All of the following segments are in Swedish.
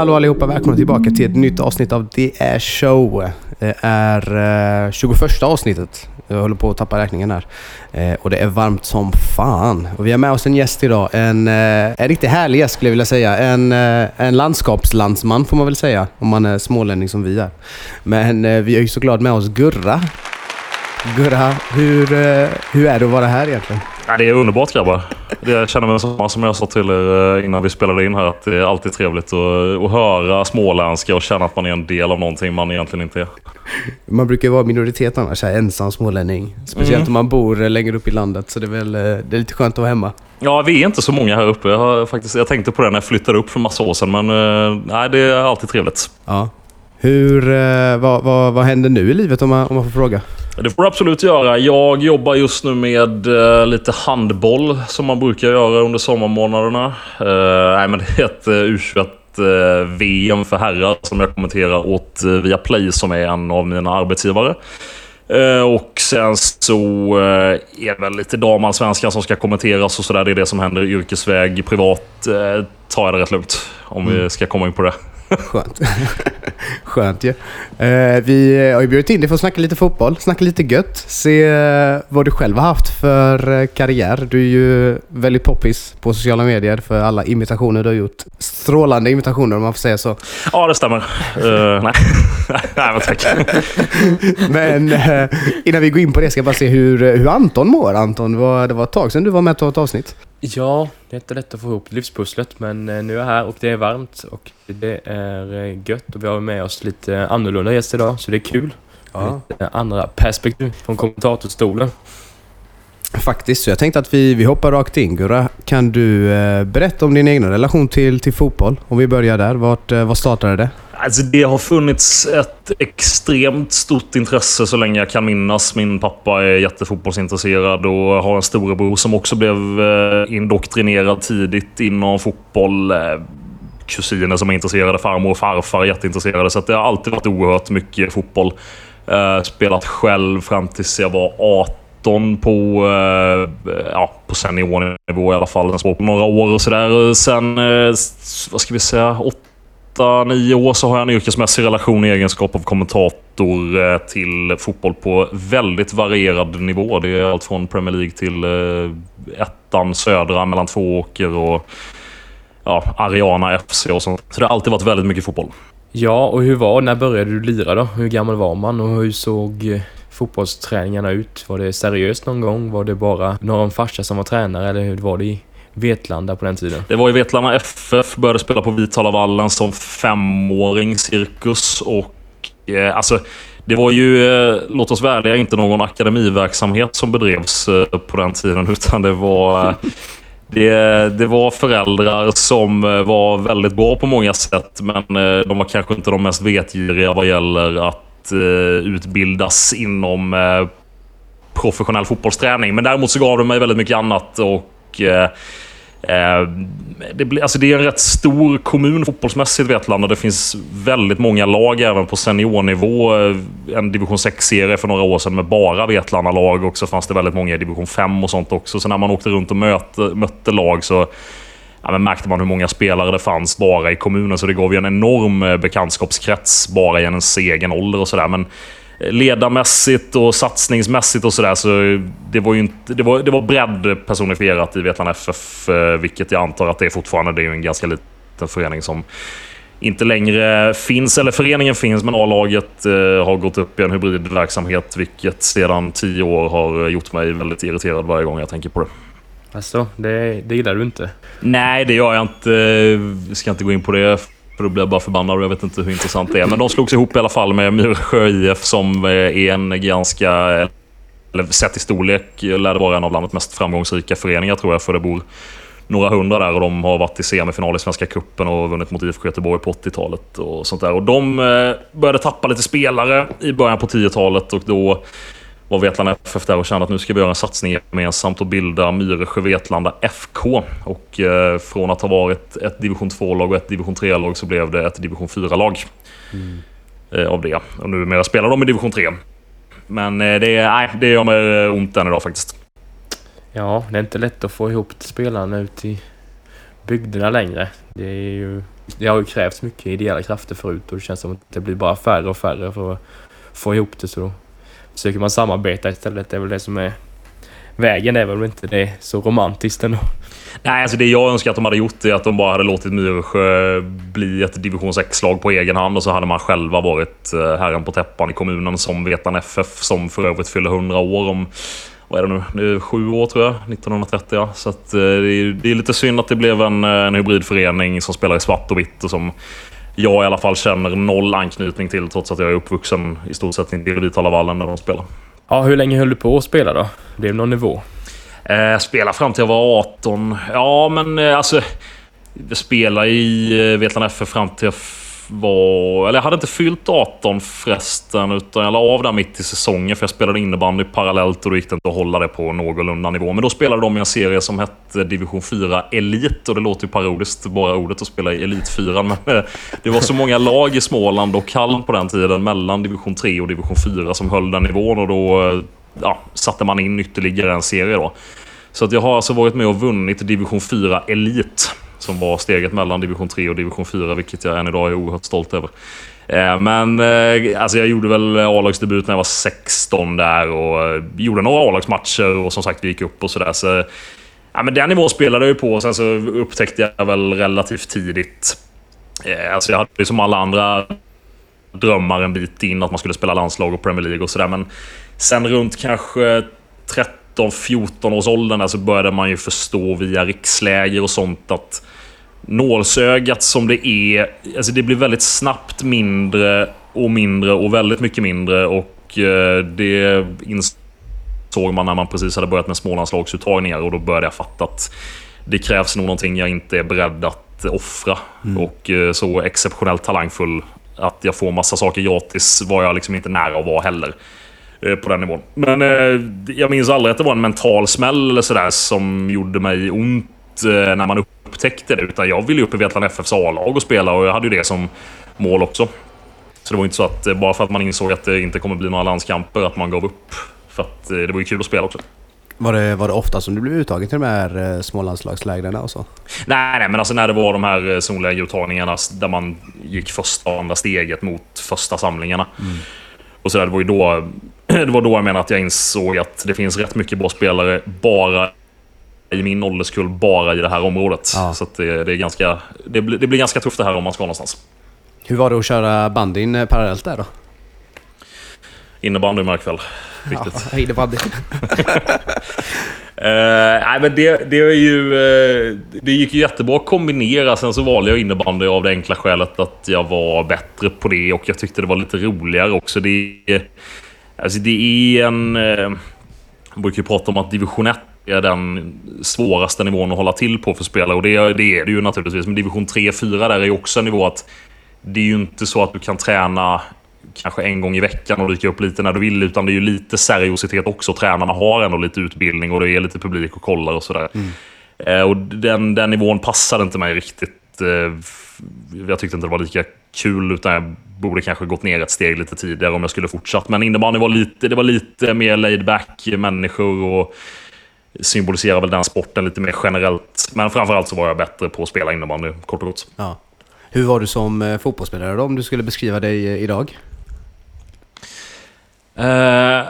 Hallå allihopa, välkomna tillbaka till ett nytt avsnitt av The Air Show. Det är eh, 21 avsnittet. Jag håller på att tappa räkningen här. Eh, och det är varmt som fan. Och vi har med oss en gäst idag. En, eh, en riktigt härlig gäst skulle jag vilja säga. En, eh, en landskapslandsman får man väl säga. Om man är smålänning som vi är. Men eh, vi har ju såklart med oss Gurra. Gurra, hur, eh, hur är det att vara här egentligen? Ja, det är underbart grabbar. Det jag känner mig samma som jag sa till er eh, innan vi spelade in här. Att det är alltid trevligt att, att höra småländska och känna att man är en del av någonting man egentligen inte är. Man brukar ju vara minoritet annars, här, ensam smålänning. Speciellt Mm. om man bor eh, längre upp i landet. Så det är väl eh, det är lite skönt att vara hemma. Ja, vi är inte så många här uppe. Jag, har faktiskt, jag tänkte på det när jag flyttade upp för massa år sedan. Men eh, nej, det är alltid trevligt. Ja. Hur, eh, vad, vad, vad händer nu i livet om man, om man får fråga? Det får du absolut göra. Jag jobbar just nu med eh, lite handboll som man brukar göra under sommarmånaderna. Eh, nej, men det är ett uh, U21 eh, VM för herrar som jag kommenterar åt uh, Viaplay som är en av mina arbetsgivare. Eh, och sen så eh, är det väl lite damallsvenskan som ska kommenteras och sådär. Det är det som händer yrkesväg. Privat eh, tar jag det rätt lugnt om vi ska komma in på det. Skönt. Skönt ju. Eh, vi har ju bjudit in dig för att snacka lite fotboll, snacka lite gött. Se eh, vad du själv har haft för eh, karriär. Du är ju väldigt poppis på sociala medier för alla imitationer du har gjort. Strålande imitationer om man får säga så. Ja, det stämmer. Eh, nej. nej, men tack. Men eh, innan vi går in på det ska jag bara se hur, hur Anton mår. Anton, var, det var ett tag sedan du var med tog ett avsnitt. Ja, det är inte lätt att få ihop livspusslet men eh, nu är jag här och det är varmt och det är eh, gött och vi har med oss lite annorlunda gäster idag så det är kul. Ja. Lite andra perspektiv från kommentatorstolen. Faktiskt, så jag tänkte att vi, vi hoppar rakt in. Gurra, kan du eh, berätta om din egen relation till, till fotboll? Om vi börjar där. Vart, eh, vad startade det? Alltså det har funnits ett extremt stort intresse så länge jag kan minnas. Min pappa är jättefotbollsintresserad och har en storebror som också blev eh, indoktrinerad tidigt inom fotboll. Eh, kusiner som är intresserade, farmor och farfar är jätteintresserade. Så att det har alltid varit oerhört mycket fotboll. Eh, spelat själv fram tills jag var 18 på, ja, på seniornivå i alla fall. Sen på några år och sådär. Sen, vad ska vi säga, 8-9 år så har jag en yrkesmässig relation i egenskap av kommentator eh, till fotboll på väldigt varierad nivå. Det är allt från Premier League till eh, ettan södra mellan två åker och ja, Ariana FC och sånt. Så det har alltid varit väldigt mycket fotboll. Ja, och hur var När började du lira då? Hur gammal var man och hur såg eh, fotbollsträningarna ut? Var det seriöst någon gång? Var det bara någon farsa som var tränare eller hur var det Vetlanda på den tiden? Det var i Vetlanda FF, började spela på Vitalavallen som femåring cirkus och eh, alltså det var ju, eh, låt oss vara ärliga, inte någon akademiverksamhet som bedrevs eh, på den tiden utan det var eh, det, det var föräldrar som eh, var väldigt bra på många sätt men eh, de var kanske inte de mest vetgiriga vad gäller att eh, utbildas inom eh, professionell fotbollsträning. Men däremot så gav de mig väldigt mycket annat och eh, Eh, det, blir- alltså det är en rätt stor kommun fotbollsmässigt Vetlanda. Det finns väldigt många lag även på seniornivå. Eh, en division 6-serie för några år sedan med bara Vetlanda-lag och så fanns det väldigt många i division 5 och sånt också. Så när man åkte runt och mötte, mötte lag så ja, men märkte man hur många spelare det fanns bara i kommunen. Så det gav ju en enorm eh, bekantskapskrets bara i ens egen ålder och sådär. Men ledarmässigt och satsningsmässigt och sådär så det var ju inte... Det var, det var bredd personifierat i Vetlanda FF, eh, vilket jag antar att det är fortfarande. Det är ju en ganska liten förening som inte längre finns, eller föreningen finns, men A-laget eh, har gått upp i en hybridverksamhet, vilket sedan tio år har gjort mig väldigt irriterad varje gång jag tänker på det. Alltså, det, det gillar du inte? Nej, det gör jag inte. Vi ska inte gå in på det. För då blir jag bara förbannad och jag vet inte hur intressant det är. Men de slogs ihop i alla fall med Myresjö IF som eh, är en ganska... Eller sett i storlek lär det vara en av landets mest framgångsrika föreningar tror jag. För det bor några hundra där och de har varit i semifinal i Svenska Cupen och vunnit mot IFK Göteborg på 80-talet och sånt där. Och de eh, började tappa lite spelare i början på 10-talet och då var Vetlanda FF där och kände att nu ska vi göra en satsning gemensamt och bilda Myresjö Vetlanda FK. Och eh, från att ha varit ett division 2-lag och ett division 3-lag så blev det ett division 4-lag. Eh, av det. Och numera spelar de i division 3. Men eh, det, är- nej, det gör mig ont än idag faktiskt. Ja, det är inte lätt att få ihop spelarna ut i bygderna längre. Det, är ju, det har ju krävts mycket ideella krafter förut och det känns som att det blir bara färre och färre för att få ihop det. Så försöker man samarbeta istället. Det är väl det som är vägen. är väl inte det så romantiskt ändå. Nej, alltså det jag önskar att de hade gjort är att de bara hade låtit Myresjö bli ett division 6-lag på egen hand och så hade man själva varit eh, herren på täppan i kommunen som Vetan FF som för övrigt fyller 100 år om vad är det nu? Det är sju år tror jag. 1930 ja. Så att, eh, det, är, det är lite synd att det blev en, eh, en hybridförening som spelar i svart och vitt och som jag i alla fall känner noll anknytning till trots att jag är uppvuxen i stort sett i Vitalavallen när de spelar. Ja, hur länge höll du på att spela då? Blev det någon nivå? Eh, spela fram till jag var 18. Ja, men eh, alltså... Jag spelade i eh, Vetlanda FF fram till jag var... Eller jag hade inte fyllt 18 förresten, utan jag la av där mitt i säsongen för jag spelade innebandy parallellt och då gick det inte att hålla det på någorlunda nivå. Men då spelade de i en serie som hette Division 4 Elit och det låter ju parodiskt, bara ordet att spela i Elit 4. Men eh, det var så många lag i Småland och Kalm på den tiden mellan Division 3 och Division 4 som höll den nivån och då eh, ja, satte man in ytterligare en serie då. Så att jag har alltså varit med och vunnit Division 4 Elit som var steget mellan division 3 och division 4, vilket jag än idag är oerhört stolt över. Eh, men eh, alltså jag gjorde väl A-lagsdebut när jag var 16 där och eh, gjorde några A-lagsmatcher och som sagt vi gick upp och sådär. Så, ja, men den nivån spelade jag ju på och sen så upptäckte jag väl relativt tidigt... Alltså jag hade som alla andra drömmar en bit in att man skulle spela landslag och Premier League och sådär. Men sen runt kanske 13-14 års åldern så började man ju förstå via riksläger och sånt att nålsögat som det är, alltså det blir väldigt snabbt mindre och mindre och väldigt mycket mindre och eh, det insåg man när man precis hade börjat med smålandslagsuttagningar och då började jag fatta att det krävs nog någonting jag inte är beredd att offra. Mm. Och eh, så exceptionellt talangfull att jag får massa saker gratis var jag liksom inte nära att vara heller. Eh, på den nivån. Men jag minns aldrig att det var en mental smäll eller sådär som gjorde mig ont när man upptäckte det. Utan jag ville ju upp i Vetlanda FFs A-lag och spela och jag hade ju det som mål också. Så det var inte så att eh, bara för att man insåg att det inte kommer bli några landskamper att man gav upp. För att eh, det var ju kul att spela också. Var det, var det ofta som du blev uttagen till de här eh, smålandslagslägren och så? Nej, nej, men alltså när det var de här zonlägeruttagningarna där man gick första och andra steget mot första samlingarna. Mm. Och så där, det var ju då, det var då jag menar att jag insåg att det finns rätt mycket bra spelare bara i min ålderskull bara i det här området. Ja. Så det, det, är ganska, det, blir, det blir ganska tufft det här om man ska någonstans. Hur var det att köra bandyn eh, parallellt där då? Innebandy märk väl. Riktigt. Ja, innebandy. Uh, nej, men det, det, är ju, uh, det gick ju jättebra att kombinera. Sen så valde jag innebandy av det enkla skälet att jag var bättre på det och jag tyckte det var lite roligare också. Det, alltså det är en... Uh, jag brukar ju prata om att division 1 är den svåraste nivån att hålla till på för spelare. Och det, det är det ju naturligtvis. Men division 3-4 där är ju också en nivå att det är ju inte så att du kan träna kanske en gång i veckan och dyka upp lite när du vill. Utan det är ju lite seriositet också. Tränarna har ändå lite utbildning och det är lite publik och kollar och sådär. Mm. Eh, och den, den nivån passade inte mig riktigt. Eh, jag tyckte inte det var lika kul utan jag borde kanske gått ner ett steg lite tidigare om jag skulle fortsatt. Men innebandy var lite, det var lite mer laid back människor och symboliserar väl den sporten lite mer generellt. Men framförallt så var jag bättre på att spela innebandy, kort och gott. Ja. Hur var du som eh, fotbollsspelare då, om du skulle beskriva dig eh, idag? Eh,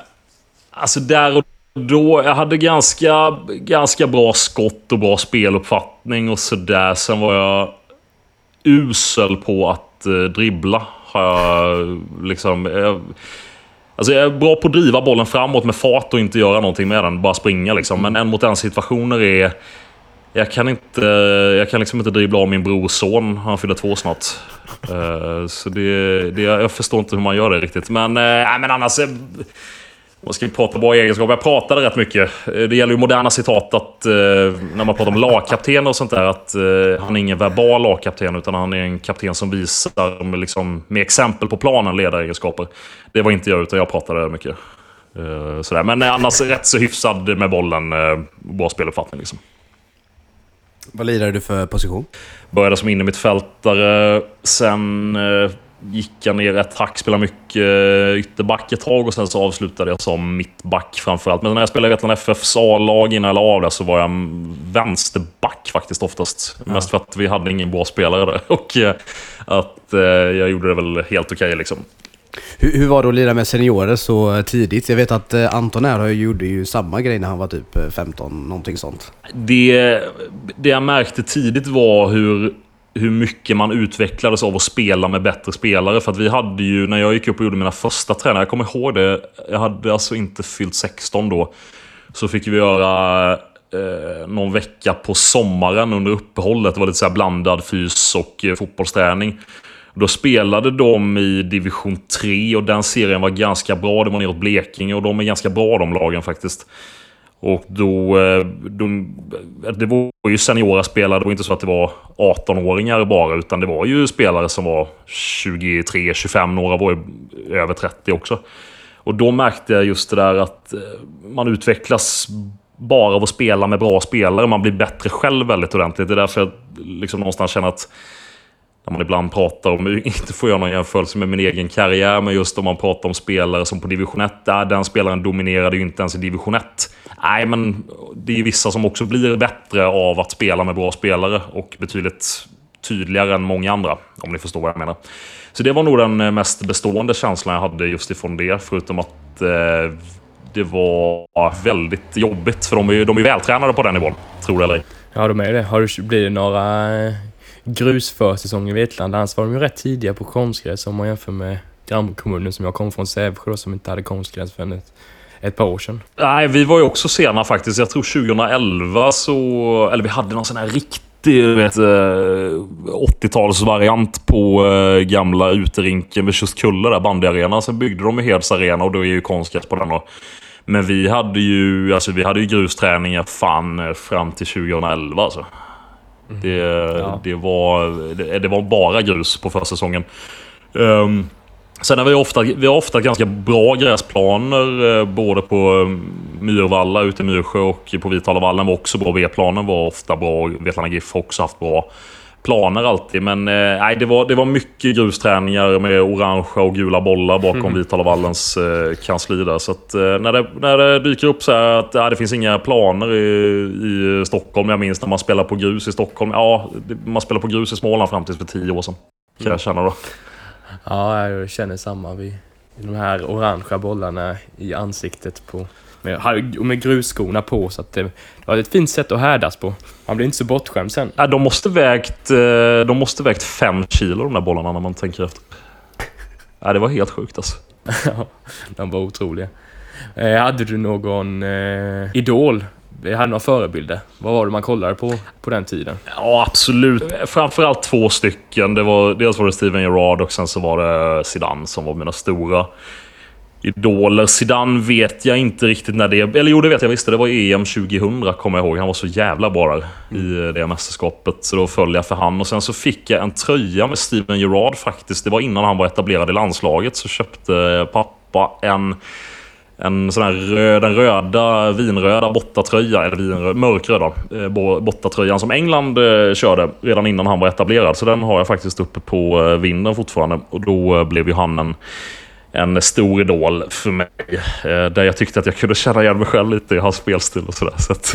alltså där och då, jag hade ganska, ganska bra skott och bra speluppfattning och sådär. Sen var jag usel på att eh, dribbla. Har jag liksom... Jag, Alltså jag är bra på att driva bollen framåt med fart och inte göra någonting med den. Bara springa liksom. Men en mot en situationer är... Jag kan inte... Jag kan liksom inte dribbla av min brors son. Han fyller två snart. Eh, så det, det, jag förstår inte hur man gör det riktigt. Men, äh, men annars... Eh, vad ska vi prata bra egenskaper? Jag pratade rätt mycket. Det gäller ju moderna citat att eh, när man pratar om lagkapten och sånt där att eh, han är ingen verbal lagkapten utan han är en kapten som visar med, liksom, med exempel på planen ledaregenskaper. Det var inte jag utan jag pratade mycket. Eh, sådär. Men annars rätt så hyfsad med bollen. Eh, bra speluppfattning liksom. Vad lirar du för position? Började som innermittfältare. Sen eh, gick jag ner ett hack, spelade mycket eh, ytterback ett tag och sen så avslutade jag som mittback framförallt. Men när jag spelade i Vetlanda FFs A-lag innan jag la av det så var jag vänsterback faktiskt oftast. Ja. Mest för att vi hade ingen bra spelare där. Och eh, att eh, jag gjorde det väl helt okej okay, liksom. Hur, hur, var det att lira med seniorer så tidigt? Jag vet att Anton här gjorde ju samma grej när han var typ 15, någonting sånt. Det, det jag märkte tidigt var hur hur mycket man utvecklades av att spela med bättre spelare. För att vi hade ju, när jag gick upp och gjorde mina första träningar, jag kommer ihåg det, jag hade alltså inte fyllt 16 då. Så fick vi göra eh, någon vecka på sommaren under uppehållet. Det var lite så blandad fys och eh, fotbollsträning. Då spelade de i division 3 och den serien var ganska bra. Det var neråt Blekinge och de är ganska bra de lagen faktiskt. Och då, eh, de, eh, det var ju seniora spelare, det var inte så att det var 18-åringar bara, utan det var ju spelare som var 23, 25, några var ju över 30 också. Och då märkte jag just det där att eh, man utvecklas bara av att spela med bra spelare. Man blir bättre själv väldigt ordentligt. Det är därför jag liksom någonstans känner att när man ibland pratar om, inte får jag någon jämförelse med min egen karriär, men just om man pratar om spelare som på division 1, där den spelaren dominerade ju inte ens i division 1. Nej, men det är vissa som också blir bättre av att spela med bra spelare och betydligt tydligare än många andra, om ni förstår vad jag menar. Så det var nog den eh, mest bestående känslan jag hade just ifrån det, förutom att eh, det var väldigt jobbigt, för de är ju de är vältränade på den nivån, tror det eller ej. Ja, de är det. Har du, blir det några eh, grusförsäsonger i Vetlanda. Annars var de ju rätt tidiga på konstgräs om man jämför med grannkommunen som jag kom från, Sävsjö, som inte hade konstgräs förrän ett, ett par år sedan. Nej, vi var ju också sena faktiskt. Jag tror 2011 så... Eller vi hade någon sån här riktig 80-talsvariant eh, på äh, gamla uterinken vid Tjustkulle, där bandyarenan. Sen byggde de Heds arena och då är ju konstgräs på den. Men vi hade ju, alltså, vi hade ju grusträningar fan eh, fram till 2011 alltså. Det, ja. det, var, det, det, var bara grus på försäsongen. Um, sen har vi ofta, vi har ofta ganska bra gräsplaner eh, både på mm, Myrvalla ute i Myrsjö och på Vitalavallen var också bra. V-planen var ofta bra. Vetlanda GIF har också haft bra planer alltid. Men eh, nej, det, var, det var mycket grusträningar med orangea och gula bollar bakom mm. Vitalavallens eh, kansli där. Så att, eh, när, det, när det dyker upp så här att ja, det finns inga planer i, i Stockholm. Jag minns när man spelar på grus i Stockholm. Ja, man spelar på grus i Småland fram till för tio år sedan. Kan mm. jag känna då. Ja, jag känner samma. Vi, de här orangea bollarna i ansiktet på med, med grusskorna på så att det, det var ett fint sätt att härdas på. Man blir inte så bortskämd sen. Ja, de måste vägt, eh, de måste vägt fem kilo de där bollarna när man tänker efter. Ja, det var helt sjukt alltså. de var otroliga. Eh, hade du någon eh, idol? Vi Hade några förebilder? Vad var det man kollade på på den tiden? Ja, absolut. Framförallt två stycken. Det var, dels var det Steven Gerrard och sen så var det Zidane som var mina stora idoler. Zidane vet jag inte riktigt när det... Eller jo, det vet jag visst. Det var EM 2000, kommer jag ihåg. Han var så jävla bra där i det mästerskapet. Så då följde jag för han. Och sen så fick jag en tröja med Steven Gerrard faktiskt. Det var innan han var etablerad i landslaget. Så köpte pappa en... En sån här röd, den röda, vinröda bottatröja, eller vinröd, mörkröda eh, bottatröjan som England eh, körde redan innan han var etablerad. Så den har jag faktiskt uppe på eh, vinden fortfarande. Och då blev ju han en en stor idol för mig. Där jag tyckte att jag kunde känna igen mig själv lite i hans spelstil och sådär. Så att,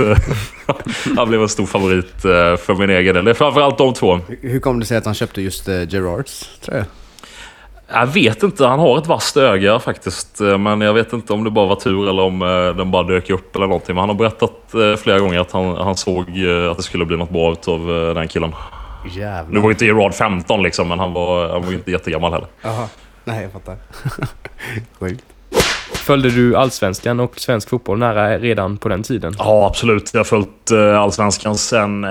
han blev en stor favorit för min egen del. Det är framförallt de två. Hur kom det sig att han köpte just Gerards tröja? Jag vet inte. Han har ett vasst öga faktiskt. Men jag vet inte om det bara var tur eller om den bara dök upp eller någonting. Men han har berättat flera gånger att han, han såg att det skulle bli något bra av den killen. Jävlar. Nu var inte Gerard 15 liksom, men han var, han var inte jättegammal heller. Aha. Nej, jag fattar. Sjukt. Följde du allsvenskan och svensk fotboll nära redan på den tiden? Ja, absolut. Jag har följt allsvenskan sen...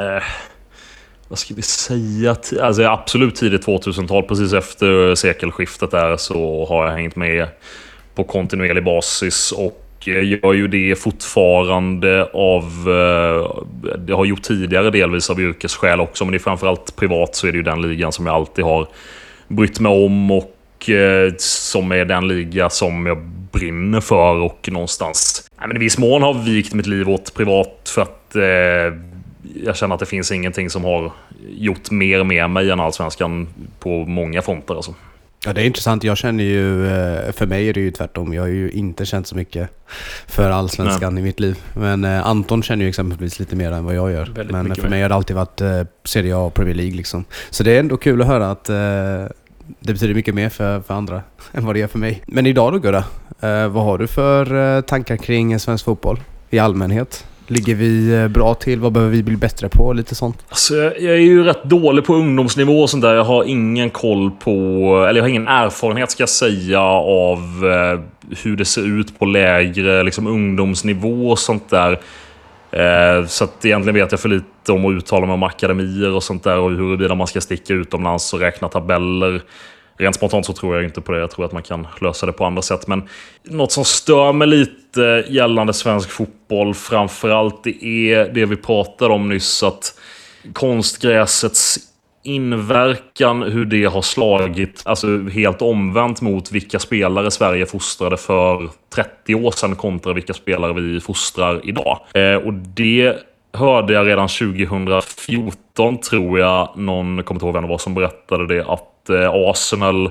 Vad ska vi säga? Alltså absolut tidigt 2000-tal. Precis efter sekelskiftet där så har jag hängt med på kontinuerlig basis. Och gör ju det fortfarande av... Eh, det har gjort tidigare delvis av yrkesskäl också, men det är framförallt privat så är det ju den ligan som jag alltid har brytt mig om och eh, som är den liga som jag brinner för och någonstans... Nej, men I viss mån har vikt mitt liv åt privat för att eh, jag känner att det finns ingenting som har gjort mer med mig än allsvenskan på många fronter. Alltså. Ja, det är intressant. Jag känner ju, eh, för mig är det ju tvärtom. Jag har ju inte känt så mycket för allsvenskan Nej. i mitt liv. Men eh, Anton känner ju exempelvis lite mer än vad jag gör. Väldigt Men för mer. mig har det alltid varit eh, Serie A och Premier League liksom. Så det är ändå kul att höra att det betyder mycket mer för, för andra än vad det gör för mig. Men idag då Gurra, vad har du för tankar kring svensk fotboll i allmänhet? Ligger vi eh, bra till? Vad behöver vi bli bättre på? Lite sånt. Alltså, jag är ju rätt dålig på ungdomsnivå och sånt där. Jag har ingen koll på... Eller jag har ingen erfarenhet ska jag säga av eh, hur det ser ut på lägre liksom, ungdomsnivå och sånt där. Eh, så att egentligen vet jag för lite om att uttala mig om akademier och sånt där och huruvida man ska sticka utomlands och räkna tabeller. Rent spontant så tror jag inte på det. Jag tror att man kan lösa det på andra sätt. Men något som stör mig lite gällande svensk fotboll framförallt det är det vi pratade om nyss. Att konstgräsets inverkan, hur det har slagit alltså helt omvänt mot vilka spelare Sverige fostrade för 30 år sedan kontra vilka spelare vi fostrar idag. Eh, och det hörde jag redan 2014 tror jag, någon, kommer inte ihåg vem det var som berättade det, att Eh, Arsenal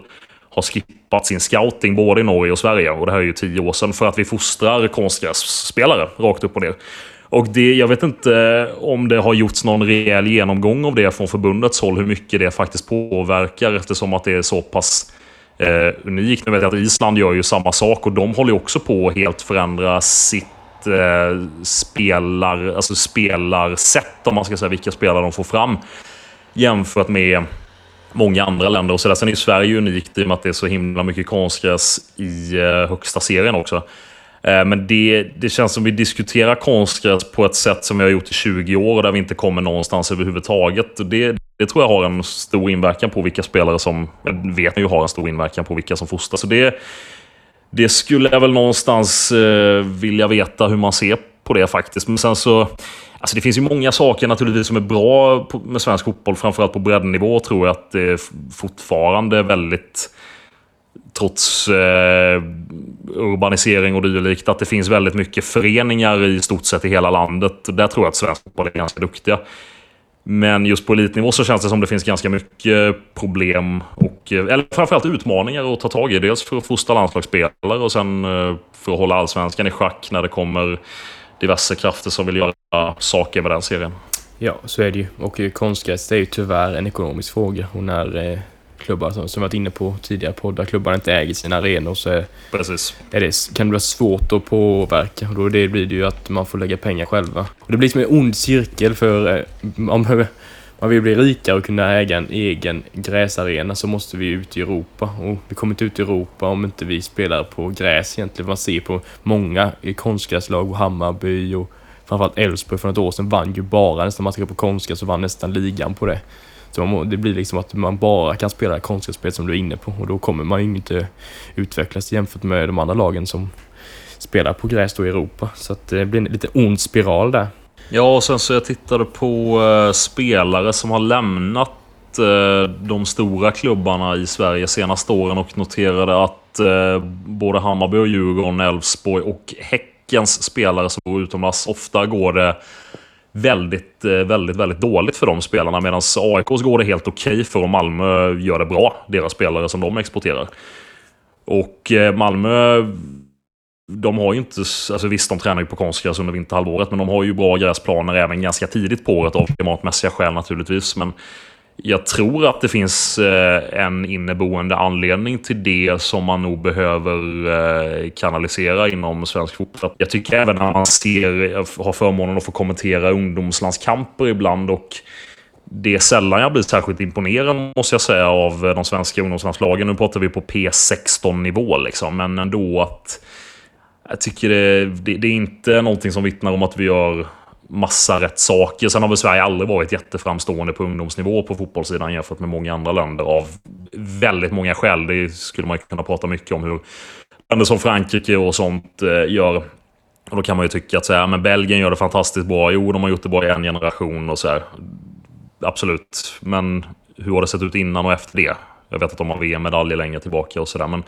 har skippat sin scouting både i Norge och Sverige. Och det här är ju tio år sedan. För att vi fostrar konstgrässpelare rakt upp och ner. Och det, jag vet inte eh, om det har gjorts någon rejäl genomgång av det från förbundets håll. Hur mycket det faktiskt påverkar eftersom att det är så pass eh, unikt. Nu vet jag att Island gör ju samma sak och de håller ju också på att helt förändra sitt eh, spelar, alltså spelarsätt om man ska säga vilka spelare de får fram. Jämfört med många andra länder. och så där. Sen är ju Sverige unikt i och med att det är så himla mycket konstgräs i eh, högsta serien också. Eh, men det, det känns som vi diskuterar konstgräs på ett sätt som vi har gjort i 20 år där vi inte kommer någonstans överhuvudtaget. Det, det tror jag har en stor inverkan på vilka spelare som... Jag vet ju har en stor inverkan på vilka som fostras. Så det, det skulle jag väl någonstans eh, vilja veta hur man ser på det faktiskt. Men sen så... Alltså det finns ju många saker naturligtvis som är bra med svensk fotboll, framförallt på breddnivå tror jag att det är fortfarande väldigt trots eh, urbanisering och dylikt, att det finns väldigt mycket föreningar i stort sett i hela landet. Där tror jag att svensk fotboll är ganska duktiga. Men just på elitnivå så känns det som det finns ganska mycket problem och eh, eller framförallt utmaningar att ta tag i. Dels för att fostra landslagsspelare och sen eh, för att hålla allsvenskan i schack när det kommer diverse krafter som vill göra saker med den serien. Ja, så är det ju. Och konstgräs är ju tyvärr en ekonomisk fråga. Och när eh, klubbar, som, som vi varit inne på tidigare poddar, klubbar inte äger sina arenor så är, Precis. Är det, kan det bli svårt att påverka. Och då det blir det ju att man får lägga pengar själva. Och det blir som en ond cirkel för eh, om man vill bli rikare och kunna äga en egen gräsarena så måste vi ut i Europa. Och vi kommer inte ut i Europa om inte vi spelar på gräs egentligen. Man ser på många konstgräslag och Hammarby och framförallt Elfsborg för något år sedan vann ju bara nästan man på konstgräs så vann nästan ligan på det. Så man, det blir liksom att man bara kan spela konstgrässpel som du är inne på och då kommer man ju inte utvecklas jämfört med de andra lagen som spelar på gräs då i Europa. Så att det blir en lite ond spiral där. Ja, och sen så jag tittade på eh, spelare som har lämnat eh, de stora klubbarna i Sverige senaste åren och noterade att eh, både Hammarby och Djurgården, Elfsborg och Häckens spelare som bor utomlands, ofta går det väldigt, eh, väldigt, väldigt dåligt för de spelarna. Medan AIKs går det helt okej okay för och Malmö gör det bra, deras spelare som de exporterar. Och eh, Malmö de har ju inte, alltså visst de tränar ju på konstgräs under vinterhalvåret, men de har ju bra gräsplaner även ganska tidigt på året av klimatmässiga skäl naturligtvis. Men jag tror att det finns eh, en inneboende anledning till det som man nog behöver eh, kanalisera inom svensk fotboll. Jag tycker även när man ser, har förmånen att få kommentera ungdomslandskamper ibland och det är sällan jag blir särskilt imponerad måste jag säga av de svenska ungdomslandslagen. Nu pratar vi på P16 nivå liksom, men ändå att jag tycker det, det, det, är inte någonting som vittnar om att vi gör massa rätt saker. Sen har väl Sverige aldrig varit jätteframstående på ungdomsnivå på fotbollssidan jämfört med många andra länder av väldigt många skäl. Det skulle man kunna prata mycket om hur länder som Frankrike och sånt eh, gör. Och då kan man ju tycka att så här, men Belgien gör det fantastiskt bra. Jo, de har gjort det bra i en generation och så här. Absolut, men hur har det sett ut innan och efter det? Jag vet att de har VM-medaljer längre tillbaka och sådär. Men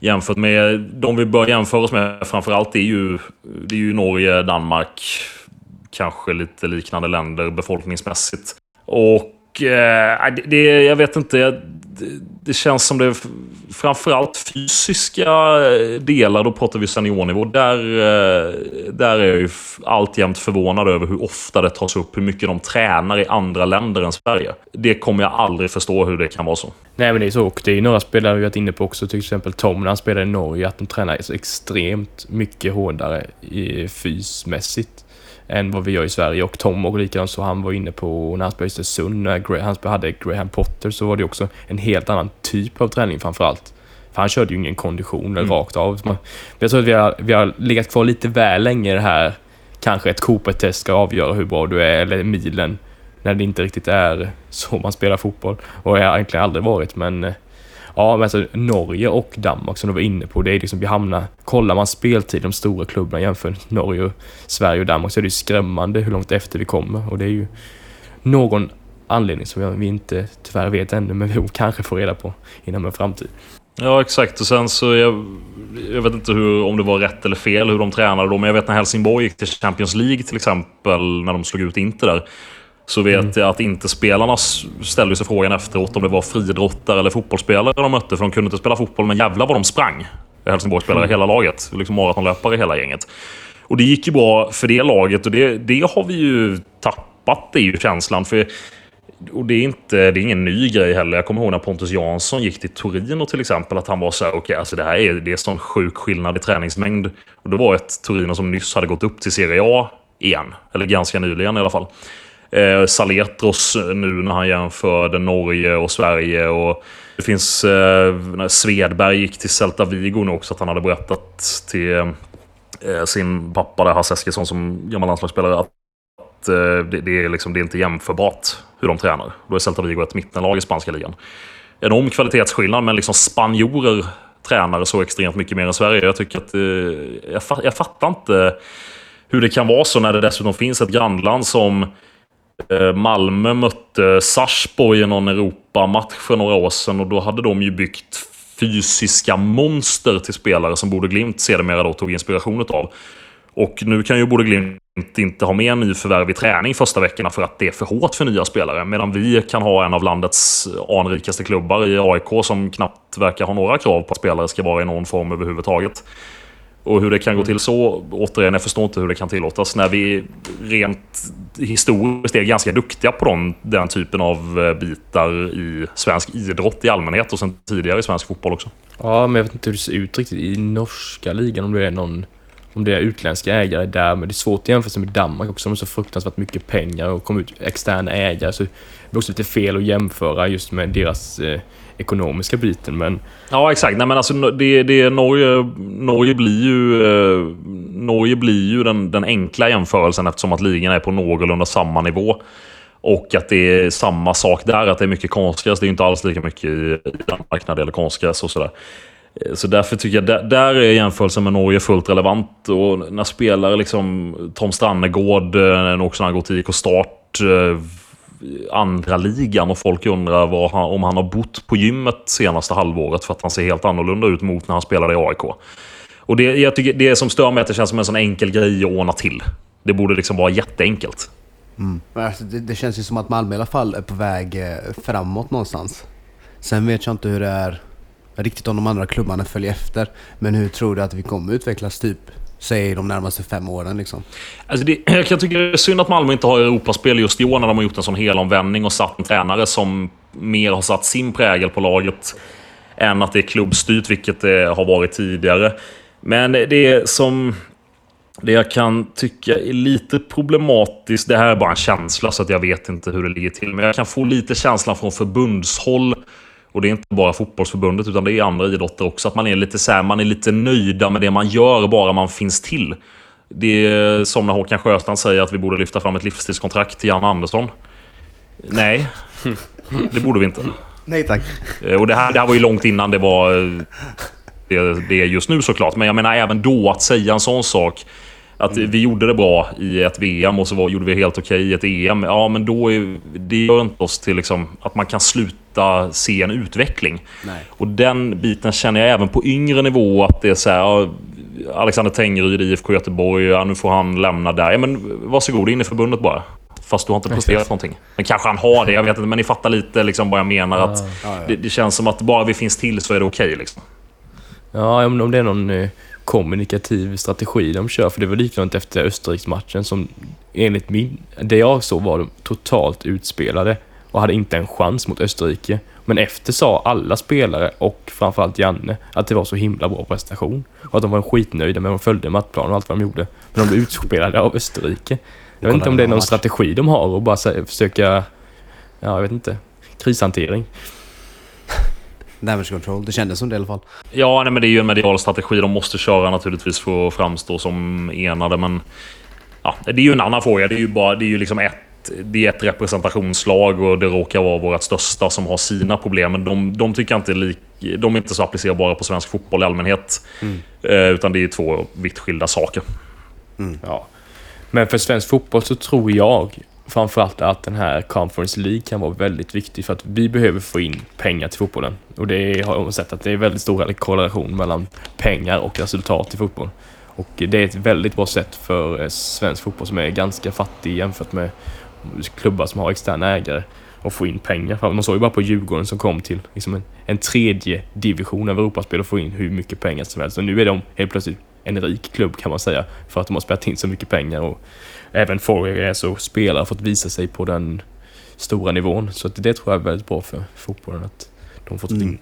jämfört med de vi bör jämföra oss med framförallt är ju, det är ju Norge, Danmark, kanske lite liknande länder befolkningsmässigt. Och eh, det, jag vet inte det känns som det framförallt fysiska eh, delar, då pratar vi seniornivå, där, eh, där är jag ju alltjämt förvånad över hur ofta det tas upp, hur mycket de tränar i andra länder än Sverige. Det kommer jag aldrig förstå hur det kan vara så. Nej men det är så, och det är ju några spelare vi varit inne på också, till exempel Tom när han spelade i Norge, att de tränar så extremt mycket hårdare i fysmässigt än vad vi gör i Sverige. Och Tom och likadant så han var inne på när han spelade Östersund, när han hade Graham Potter, så var det också en helt annan typ av träning framförallt. För han körde ju ingen kondition mm. rakt av. Jag tror att vi har, vi har legat kvar lite väl länge i det här, kanske ett Cooper-test ska avgöra hur bra du är, eller milen, när det inte riktigt är så man spelar fotboll. Och jag har egentligen aldrig varit, men Ja, men alltså Norge och Danmark som du var inne på, det är liksom vi hamnar... Kollar man speltid de stora klubbarna jämför Norge, Sverige och Danmark så är det ju skrämmande hur långt efter vi kommer och det är ju någon anledning som vi inte tyvärr vet ännu, men vi kanske får reda på inom en framtid. Ja, exakt. Och sen så... Jag, jag vet inte hur, om det var rätt eller fel hur de tränade då, men jag vet när Helsingborg gick till Champions League till exempel, när de slog ut Inter där så vet mm. jag att inte spelarna ställde sig frågan efteråt om det var friidrottare eller fotbollsspelare de mötte. För de kunde inte spela fotboll, men jävlar vad de sprang. Helsingborgsspelare mm. hela laget. Liksom maratonlöpare hela gänget. Och det gick ju bra för det laget och det, det har vi ju tappat, det är ju känslan. För och det är, inte, det är ingen ny grej heller. Jag kommer ihåg när Pontus Jansson gick till Torino till exempel. Att han var så här, okej, okay, alltså det här är, det är sån sjuk skillnad i träningsmängd. Och det var ett Torino som nyss hade gått upp till Serie A igen. Eller ganska nyligen i alla fall. Eh, Saletros eh, nu när han jämförde Norge och Sverige. Och det finns... Eh, när Svedberg gick till Celta Vigo nu också, att han hade berättat till eh, sin pappa, där, Hasse Eskilsson, som gammal landslagsspelare, att eh, det, det, är liksom, det är inte jämförbart hur de tränar. Då är Celta Vigo ett mittenlag i spanska ligan. Enorm kvalitetsskillnad, men liksom spanjorer tränar så extremt mycket mer än Sverige. Jag tycker att... Eh, jag, jag fattar inte hur det kan vara så när det dessutom finns ett grannland som Eh, Eh, Malmö mötte Sarpsborg i någon Europamatch för några år sedan och då hade de ju byggt fysiska monster till spelare som Borde Glimt sedermera då tog inspiration av. Och nu kan ju Borde Glimt inte ha med nyförvärv i träning första veckorna för att det är för hårt för nya spelare. Medan vi kan ha en av landets anrikaste klubbar i AIK som knappt verkar ha några krav på att spelare ska vara i någon form överhuvudtaget. Och hur det kan gå till så, återigen, jag förstår inte hur det kan tillåtas när vi rent historiskt är ganska duktiga på den, den typen av eh, bitar i svensk idrott i allmänhet och sen tidigare i svensk fotboll också. Ja, men jag vet inte hur det ser ut riktigt i norska ligan, om det är någon om det är utländska ägare där, men det är svårt att jämföra med Danmark också. De har så fruktansvärt mycket pengar och kommer ut externa ägare. Så det är också lite fel att jämföra just med deras eh, ekonomiska biten. Men... Ja, exakt. Nej, men alltså, det, det, Norge, Norge blir ju, eh, Norge blir ju den, den enkla jämförelsen eftersom att ligan är på någorlunda samma nivå. Och att det är samma sak där, att det är mycket konstgräs. Det är inte alls lika mycket i Danmark när det gäller konstgräs och sådär. Eh, så därför tycker jag, där, där är jämförelsen med Norge fullt relevant. Och när spelare liksom Tom Strannegård, också när han går till IK Start, eh, andra ligan och folk undrar han, om han har bott på gymmet senaste halvåret för att han ser helt annorlunda ut mot när han spelade i AIK. Och det, jag tycker, det som stör mig är att det känns som en sån enkel grej att ordna till. Det borde liksom vara jätteenkelt. Mm. Alltså, det, det, känns ju som att Malmö i alla fall är på väg framåt någonstans. Sen vet jag inte hur det är riktigt om de andra klubbarna följer efter. Men hur tror du att vi kommer utvecklas typ säg de närmaste fem åren liksom? Alltså det, jag kan tycka det är synd att Malmö inte har Europaspel just i år när de har gjort en sån helomvändning och satt en tränare som mer har satt sin prägel på laget än att det är klubbstyrt, vilket det har varit tidigare. Men det som... Det jag kan tycka är lite problematiskt, det här är bara en känsla så att jag vet inte hur det ligger till, men jag kan få lite känslan från förbundshåll och det är inte bara fotbollsförbundet utan det är andra idrotter också. Att man är lite så här, man är lite nöjda med det man gör bara man finns till. Det är som när Håkan Sjöstrand säger att vi borde lyfta fram ett livstidskontrakt till Jan Andersson. Nej, det borde vi inte. Nej tack. Eh, och det här, det här var ju långt innan det var det, det är just nu såklart. Men jag menar även då att säga en sån sak. Att mm. vi gjorde det bra i ett VM och så var, gjorde vi helt okej okay i ett EM. Ja, men då är, det gör inte oss till liksom, att man kan sluta se en utveckling. Nej. Och den biten känner jag även på yngre nivå att det är så här, ja, Alexander Tengryd, IFK Göteborg, ja, nu får han lämna där. Ja, men varsågod in i förbundet bara. Fast du har inte presterat någonting. Men kanske han har det, jag vet inte. Men ni fattar lite liksom vad jag menar. Att Ja, ja. det, det känns som att bara vi finns till så är det okej. liksom. Ja, om, om det är någon eh, kommunikativ strategi de kör. För det var likadant efter Österriksmatchen som enligt min... Det jag såg var de totalt utspelade och hade inte en chans mot Österrike. Men efter sa alla spelare och framförallt Janne att det var så himla bra prestation. Och att de var skitnöjda med att de följde matchplanen och allt vad de gjorde. Men de blev utspelade av Österrike. Jag vet inte om det är någon match. strategi de har och bara försöka... Ja, jag vet inte. Krishantering. Damage control, det kändes som det i alla fall. Ja, nej, men det är ju en medial strategi de måste köra naturligtvis för att framstå som enade. Men ja, det är ju en annan fråga. Det är ju, bara, det är ju liksom ett, det är ett representationslag och det råkar vara vårt största som har sina problem. Men de, de tycker jag inte är lik, de är inte så applicerbara på svensk fotboll i allmänhet. Eh, utan det är två vitt skilda saker. Ja. Men för svensk fotboll så tror jag framförallt att den här Conference League kan vara väldigt viktig för att vi behöver få in pengar till fotbollen. Och det har jag sett att det är väldigt stor korrelation mellan pengar och resultat i fotboll. Och det är ett väldigt bra sätt för eh, svensk fotboll som är ganska fattig jämfört med klubbar som har externa ägare att få in pengar. Man såg ju bara på Djurgården som kom till liksom en, en tredje division av Europaspel och få in hur mycket pengar som helst. Och nu är de helt plötsligt en rik klubb kan man säga för att de har spelat in så mycket pengar och även Forgers och spelare fått visa sig på den stora nivån. Så att det tror jag är väldigt bra för fotbollen att de fått. Mm.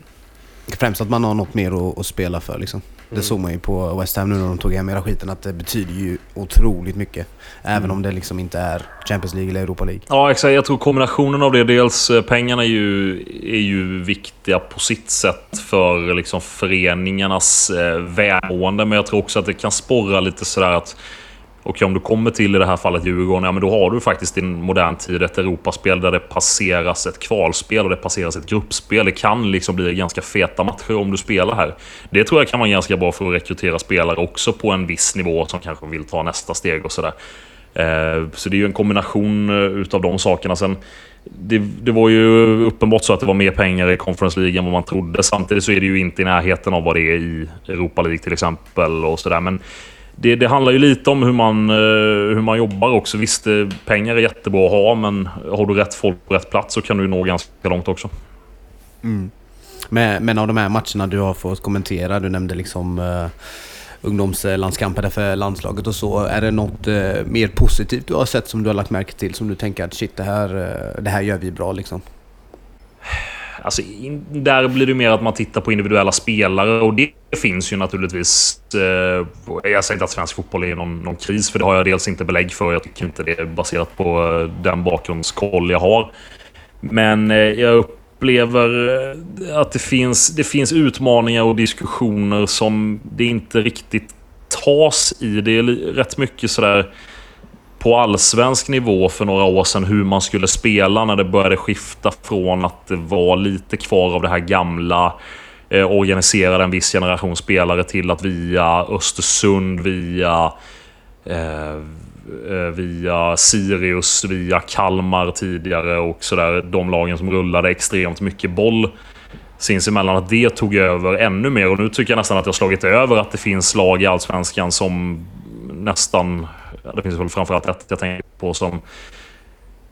Främst att man har något mer att, att spela för liksom. Det Mm. såg man ju på West Ham nu när de tog hem hela skiten att det betyder ju otroligt mycket. Även om det liksom inte är Champions League eller Europa League. Ja, exakt. Jag tror kombinationen av det. Dels eh, pengarna är ju, är ju viktiga på sitt sätt för liksom föreningarnas eh, välmående. Men jag tror också att det kan sporra lite sådär att och om du kommer till i det här fallet Djurgården, ja men då har du faktiskt i modern tid ett Europaspel där det passeras ett kvalspel och det passeras ett gruppspel. Det kan liksom bli ganska feta matcher om du spelar här. Det tror jag kan vara ganska bra för att rekrytera spelare också på en viss nivå som kanske vill ta nästa steg och sådär. Eh, så det är ju en kombination eh, utav de sakerna. Sen, det, det var ju uppenbart så att det var mer pengar i Conference League än vad man trodde. Samtidigt så är det ju inte i närheten av vad det är i Europa League till exempel. och sådär. Men det, det handlar ju lite om hur man, eh, hur man jobbar också. Visst, eh, pengar är jättebra att ha, men har du rätt folk på rätt plats så kan du nå ganska långt också. Men, men av de här matcherna du har fått kommentera, du nämnde liksom uh, ungdomslandskamper för landslaget och så. Är det något eh, mer positivt du har sett som du har lagt märke till? Som du tänker att shit, det här, det här gör vi bra liksom? Alltså, in, där blir det mer att man tittar på individuella spelare och det det finns ju naturligtvis... Eh, jag säger inte att svensk fotboll är någon, någon kris, för det har jag dels inte belägg för. Jag tycker inte det är baserat på eh, den bakgrundskoll jag har. Men eh, jag upplever eh, att det finns, det finns utmaningar och diskussioner som det inte riktigt tas i. Det är rätt mycket sådär på allsvensk nivå för några år sedan hur man skulle spela när det började skifta från att det var lite kvar av det här gamla eh, organiserade en viss generation spelare till att via Östersund, via eh, eh, via Sirius, via Kalmar tidigare och sådär. De lagen som rullade extremt mycket boll sinsemellan. Att det tog över ännu mer och nu tycker jag nästan att det har slagit över att det finns lag i Allsvenskan som nästan... Det finns väl framförallt ett jag tänker på som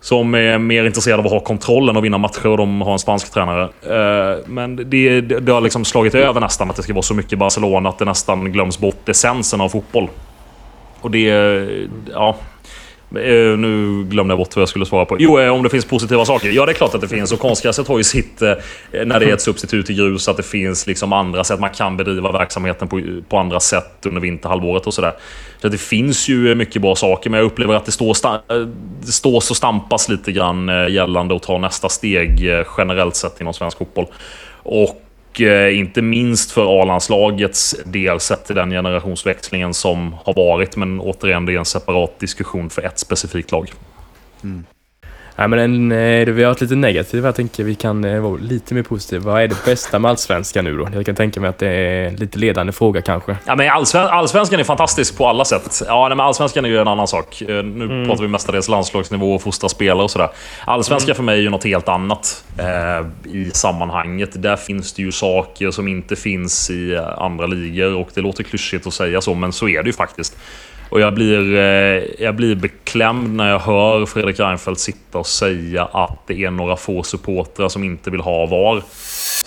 som är mer intresserade av att ha kontrollen och vinna matcher och de har en spansk tränare. Eh, men det, det har liksom slagit över nästan att det ska vara så mycket Barcelona att det nästan glöms bort essensen av fotboll. Och det... Ja. Eh, nu glömde jag bort vad jag skulle svara på. Jo, eh, om det finns positiva saker. Ja, det är klart att det finns. Och konstgräset har ju sitt... Eh, när det är ett substitut i grus, att det finns liksom andra sätt. Man kan bedriva verksamheten på, på andra sätt under vinterhalvåret och sådär. Så det finns ju mycket bra saker, men jag upplever att det står, det står och stampas lite grann gällande att ta nästa steg generellt sett inom svensk fotboll. Och eh, inte minst för A-landslagets del sett till den generationsväxlingen som har varit. Men återigen, det är en separat diskussion för ett specifikt lag. Mm. Nej, men en, eh, vi har varit lite negativa. Jag tänker vi kan eh, vara lite mer positiva. Vad är det bästa med Allsvenskan nu då? Jag kan tänka mig att det är en lite ledande fråga kanske. Ja, men allsven allsvenskan är fantastisk på alla sätt. Ja, nej, men allsvenskan är ju en annan sak. Eh, Nu pratar vi mestadels landslagsnivå och fostra spelare och sådär. Allsvenskan för mig är ju något helt annat eh, i sammanhanget. Där finns det ju saker som inte finns i andra ligor och det låter klyschigt att säga så, men så är det ju faktiskt. Och jag blir, eh, jag blir beklämd när jag hör Fredrik Reinfeldt sitta och säga att det är några få supportrar som inte vill ha VAR.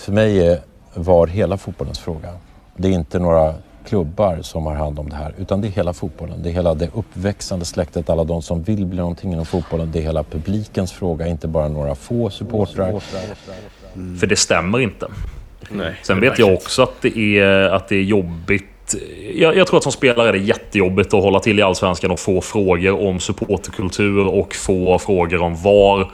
För mig är VAR hela fotbollens fråga. Det är inte några klubbar som har hand om det här, utan det är hela fotbollen. Det är hela det uppväxande släktet, alla de som vill bli någonting inom fotbollen. Det är hela publikens fråga, inte bara några få supportrar. Mm. För det stämmer inte. Nej, Sen vet jag också att det är, att det är jobbigt. Eh, jag, jag, tror att som spelare är det jättejobbigt att hålla till i Allsvenskan och få frågor om supporterkultur och få frågor om VAR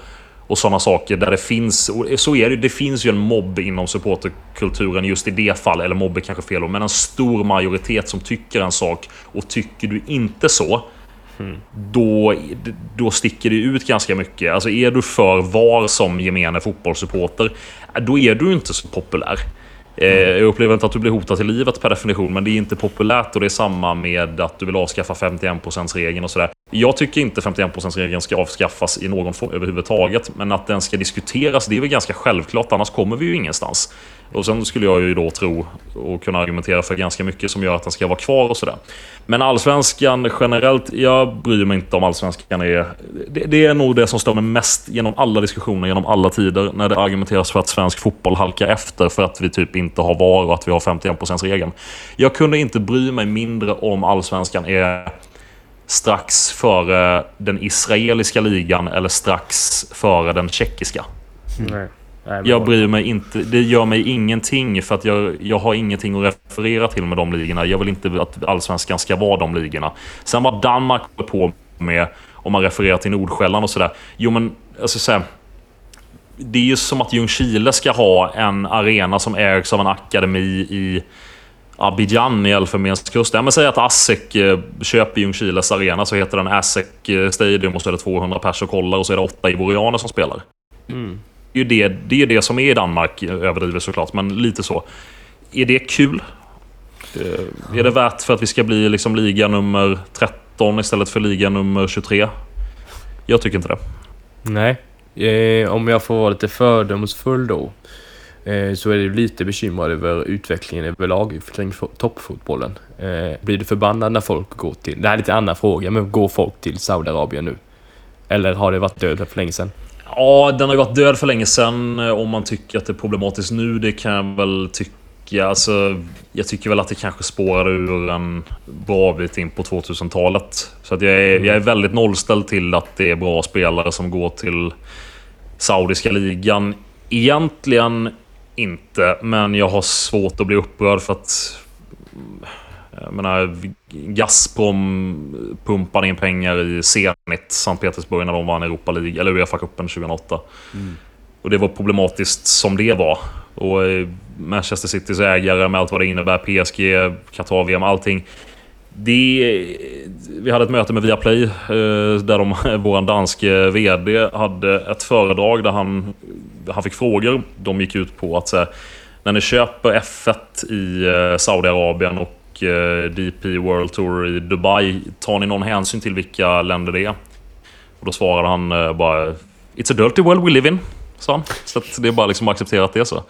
och sådana saker där det finns. Så är det. Det finns ju en mobb inom supporterkulturen just i det fallet. Eller mobb är kanske fel men en stor majoritet som tycker en sak. Och tycker du inte så. Mm. Då, då sticker det ut ganska mycket. Alltså är du för VAR som gemene fotbollssupporter, då är du inte så populär. Mm. Jag upplever inte att du blir hotad till livet per definition, men det är inte populärt och det är samma med att du vill avskaffa 51%-regeln och sådär. Jag tycker inte 51%-regeln ska avskaffas i någon form överhuvudtaget, men att den ska diskuteras, det är väl ganska självklart, annars kommer vi ju ingenstans. Och sen skulle jag ju då tro och kunna argumentera för ganska mycket som gör att den ska vara kvar och sådär. Men allsvenskan generellt, jag bryr mig inte om allsvenskan är... Det, det, är nog det som står mig mest genom alla diskussioner, genom alla tider, när det argumenteras för att svensk fotboll halkar efter för att vi typ inte har VAR och att vi har 51%-regeln. Jag kunde inte bry mig mindre om allsvenskan är strax före den israeliska ligan eller strax före den tjeckiska. Mm. Jag bryr mig inte. Det gör mig ingenting för att jag, jag har ingenting att referera till med de ligorna. Jag vill inte att allsvenskan ska vara de ligorna. Sen vad Danmark håller på med, om man refererar till Nordsjälland och sådär. Jo men, alltså så här, Det är ju som att Ljungskile ska ha en arena som ägs av en akademi i Abidjan i Elfenbenskusten. Ja, säg att ASSEC eh, köper Ljungskiles arena så heter den ASSEC eh, Stadium och så är det 200 pers och kollar och så är det åtta ivorianer som spelar. Mm ju det, det är det som är i Danmark, överdrivet såklart, men lite så. Är det kul? Eh, är det värt för att vi ska bli liksom liga nummer 13 istället för liga nummer 23? Jag tycker inte det. Nej. Eh, om jag får vara lite fördomsfull då. Eh, så är det lite bekymrad över utvecklingen överlag kring toppfotbollen. Eh, blir du förbannad när folk går till... Det här är lite annan fråga, men går folk till Saudiarabien nu? Eller har det varit död för länge sedan? Ja, den har ju varit död för länge sedan. Eh, om man tycker att det är problematiskt nu, det kan jag väl tycka. Alltså, jag tycker väl att det kanske spårade ur en bra bit in på 2000-talet. Så att jag, är, jag är väldigt nollställd till att det är bra spelare som går till Saudiska ligan. Egentligen inte, men jag har svårt att bli upprörd för att jag menar, Gazprom pumpade in pengar i Zenit, Sankt Petersburg, när de vann Europa League, eller Uefa-cupen 2008. Mm. Och det var problematiskt som det var. Och eh, Manchester Citys ägare med allt vad det innebär, PSG, Qatar-VM, allting. Det, vi hade ett möte med Viaplay eh, där de, vår danske VD hade ett föredrag där han, han fick frågor. De gick ut på att när ni köper F1 i eh, Saudiarabien och Eh, DP World Tour i Dubai. Tar ni någon hänsyn till vilka länder det är? Och då svarade han eh, bara It's a dirty world we live in. Sa han. Så det är bara liksom att acceptera att det är så.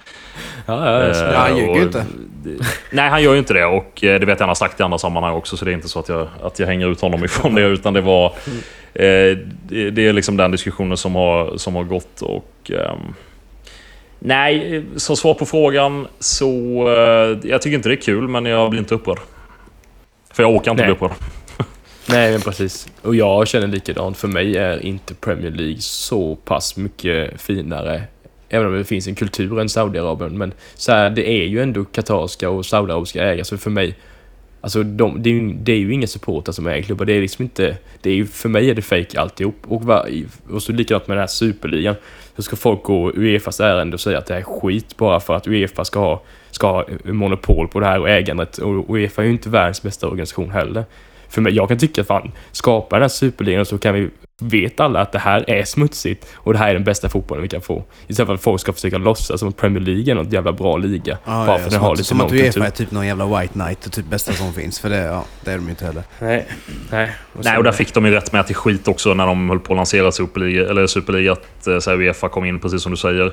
Ja, ja, ja, ja han ljuger ju inte. Nej, han gör ju inte det. Och det vet jag han har sagt i andra sammanhang också. Så det är inte så att jag, att jag hänger ut honom ifrån det. Utan det var... Eh, det, det, är liksom den diskussionen som har, som har gått. Och... Eh, Nej, som svar på frågan så... Uh, jag tycker inte det är kul, men jag blir inte upprörd. För jag åker inte Nej. bli upprörd. Nej, men precis. Och jag känner likadant. För mig är inte Premier League så pass mycket finare. Även om det finns en kultur än Saudiarabien. Men så här, det är ju ändå katarska och saudiarabiska ägare. Så för mig... Alltså de, det, är ju, det är ju inga supportrar som äger klubbar. Det är liksom inte... Det är ju, för mig är det fake alltihop. Och, och så likadant med den här superligan så ska folk gå Uefas ärende och säga att det är skit bara för att Uefa ska ha, ska ha monopol på det här och ägandet. Och Uefa är ju inte världens bästa organisation heller. För mig, jag kan tycka att fan, skapa den här superligan så kan vi vet alla att det här är smutsigt och det här är den bästa fotbollen vi kan få. Istället för att folk ska försöka låtsas som att Premier League är något jävla bra liga. Ah, bara för ja, den har lite Som att Uefa är typ någon jävla White Knight och typ bästa som finns. För det, ja, det är de ju inte heller. Nej. Nej, och, Nej, och där fick de ju rätt med till skit också när de höll på att lansera Superliga, eller Superliga. Att eh, så här, Uefa kom in, precis som du säger.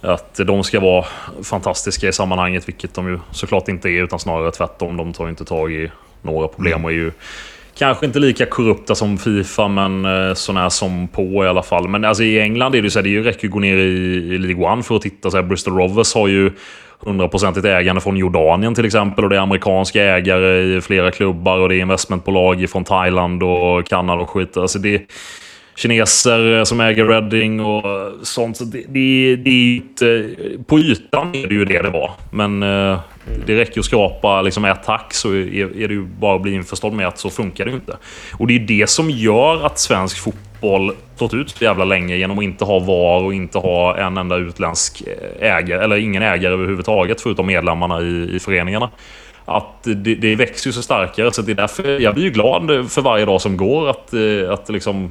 Att de ska vara fantastiska i sammanhanget, vilket de ju såklart inte är. Utan snarare tvärtom. De tar ju inte tag i några problem mm. och är ju Kanske inte lika korrupta som Fifa, men eh, sånär som på i alla fall. Men alltså, i England är det ju så här, det räcker att gå ner i, i League One för att titta. Så här, Bristol Rovers har ju hundraprocentigt ägande från Jordanien till exempel. Och det är amerikanska ägare i flera klubbar och det är investmentbolag från Thailand och Kanada och skit. Alltså det kineser eh, som äger Reading och eh, sånt. Så det, det, det eh, på ytan är det ju det det var. Men eh, det räcker att skrapa liksom ett hack så är, är det ju bara att bli införstådd med att så funkar det ju inte. Och det är det som gör att svensk fotboll stått ut så jävla länge genom att inte ha VAR och inte ha en enda utländsk ägare, eller ingen ägare överhuvudtaget förutom medlemmarna i, i föreningarna att det, det växer ju så starkare. Så det är därför jag blir ju glad för varje dag som går att, att liksom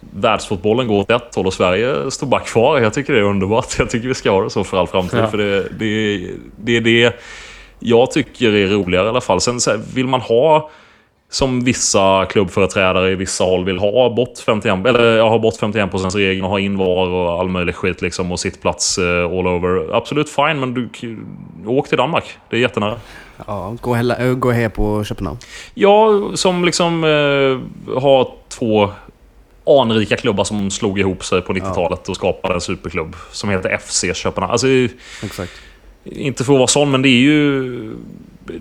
världsfotbollen går åt ett håll och Sverige står bara kvar. Jag tycker det är underbart. Jag tycker vi ska ha det så för all framtid. Ja. För det, det, det är det jag tycker är roligare i alla fall. Sen vill man ha som vissa klubbföreträdare i vissa håll vill ha bort 51, eller ja, ha bort 51 regeln och ha in VAR och all möjlig skit liksom och sittplats uh, all over. Absolut fine, men du åk till Danmark. Det är jättenära. Ja, gå, hela, gå här på Köpenhamn. Ja, som liksom uh, har två anrika klubbar som slog ihop sig på 90-talet och skapade en superklubb som heter FC Köpenhamn. Alltså, Exakt. Inte för att vara sån, men det är ju...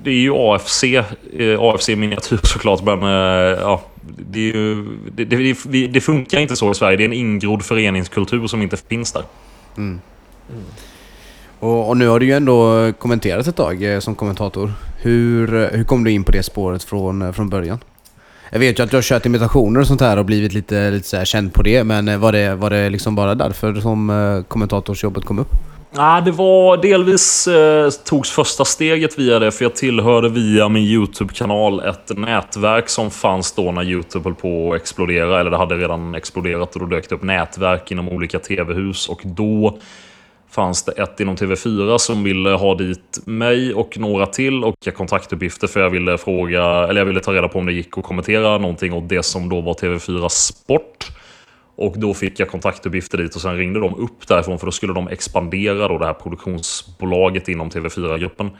Det är ju AFC, eh, AFC miniatyr såklart, men eh, ja, det, ju, det, det, det, funkar inte så i Sverige. Det är en ingrodd föreningskultur som inte finns där. Mm. Mm. Och, och, nu har du ju ändå kommenterat ett tag eh, som kommentator. Hur, hur kom du in på det spåret från, från början? Jag vet ju att du har kört imitationer och sånt här och blivit lite, lite så här känd på det. Men eh, var det, var det liksom bara därför som eh, kommentatorsjobbet kom upp? Nej, det var delvis eh, togs första steget via det, för jag tillhörde via min YouTube-kanal ett nätverk som fanns då när YouTube höll på att explodera, eller det hade redan exploderat och då dök det upp nätverk inom olika TV-hus och då fanns det ett inom TV4 som ville ha dit mig och några till och kontaktuppgifter för jag ville fråga, eller jag ville ta reda på om det gick att kommentera någonting åt det som då var TV4 Sport. Och då fick jag kontaktuppgifter dit och sen ringde de upp därifrån för då skulle de expandera då det här produktionsbolaget inom TV4-gruppen.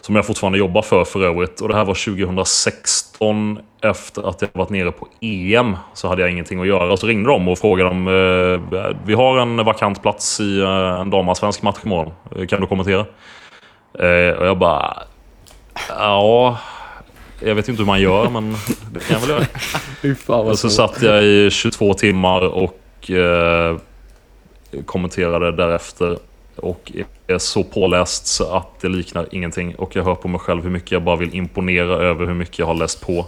Som jag fortfarande jobbar för för övrigt. Och det här var 2016 efter att jag varit nere på EM. Så hade jag ingenting att göra. Så ringde de och frågade om eh, vi har en vakant plats i eh, en damallsvensk match imorgon. Kan du kommentera? Eh, och jag bara... Ja... Jag vet inte hur man gör, men det kan jag väl göra. och så satt jag i 22 timmar och eh, kommenterade därefter. Och är så påläst så att det liknar ingenting. Och jag hör på mig själv hur mycket jag bara vill imponera över hur mycket jag har läst på.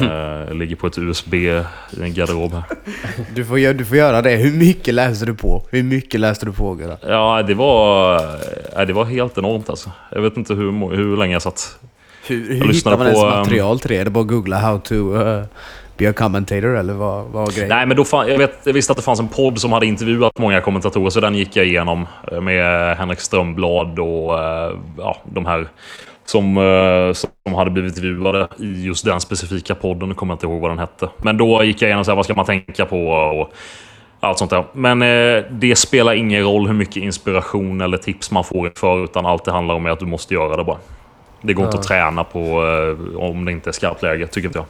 Jag ligger på ett USB i en garderob här. Du får, du får göra det. Hur mycket läste du på? Hur mycket läste du på Gurra? Ja, det var, det var helt enormt alltså. Jag vet inte hur, hur länge jag satt. Hur, hur hittar man ens material till det? Är det bara att googla how to... Uh... Be a commentator eller vad, vad grejen? Nej, men då fan, jag, vet, jag visste att det fanns en podd som hade intervjuat många kommentatorer, så den gick jag igenom eh, med Henrik Strömblad och eh, ja, de här som, eh, som hade blivit intervjuade i just den specifika podden. Nu kommer jag inte ihåg vad den hette. Men då gick jag igenom så här, vad ska man tänka på och allt sånt där. Men eh, det spelar ingen roll hur mycket inspiration eller tips man får för, utan allt det handlar om är att du måste göra det bara. Det går ja. inte att träna på eh, om det inte är skarpt läge, tycker inte jag.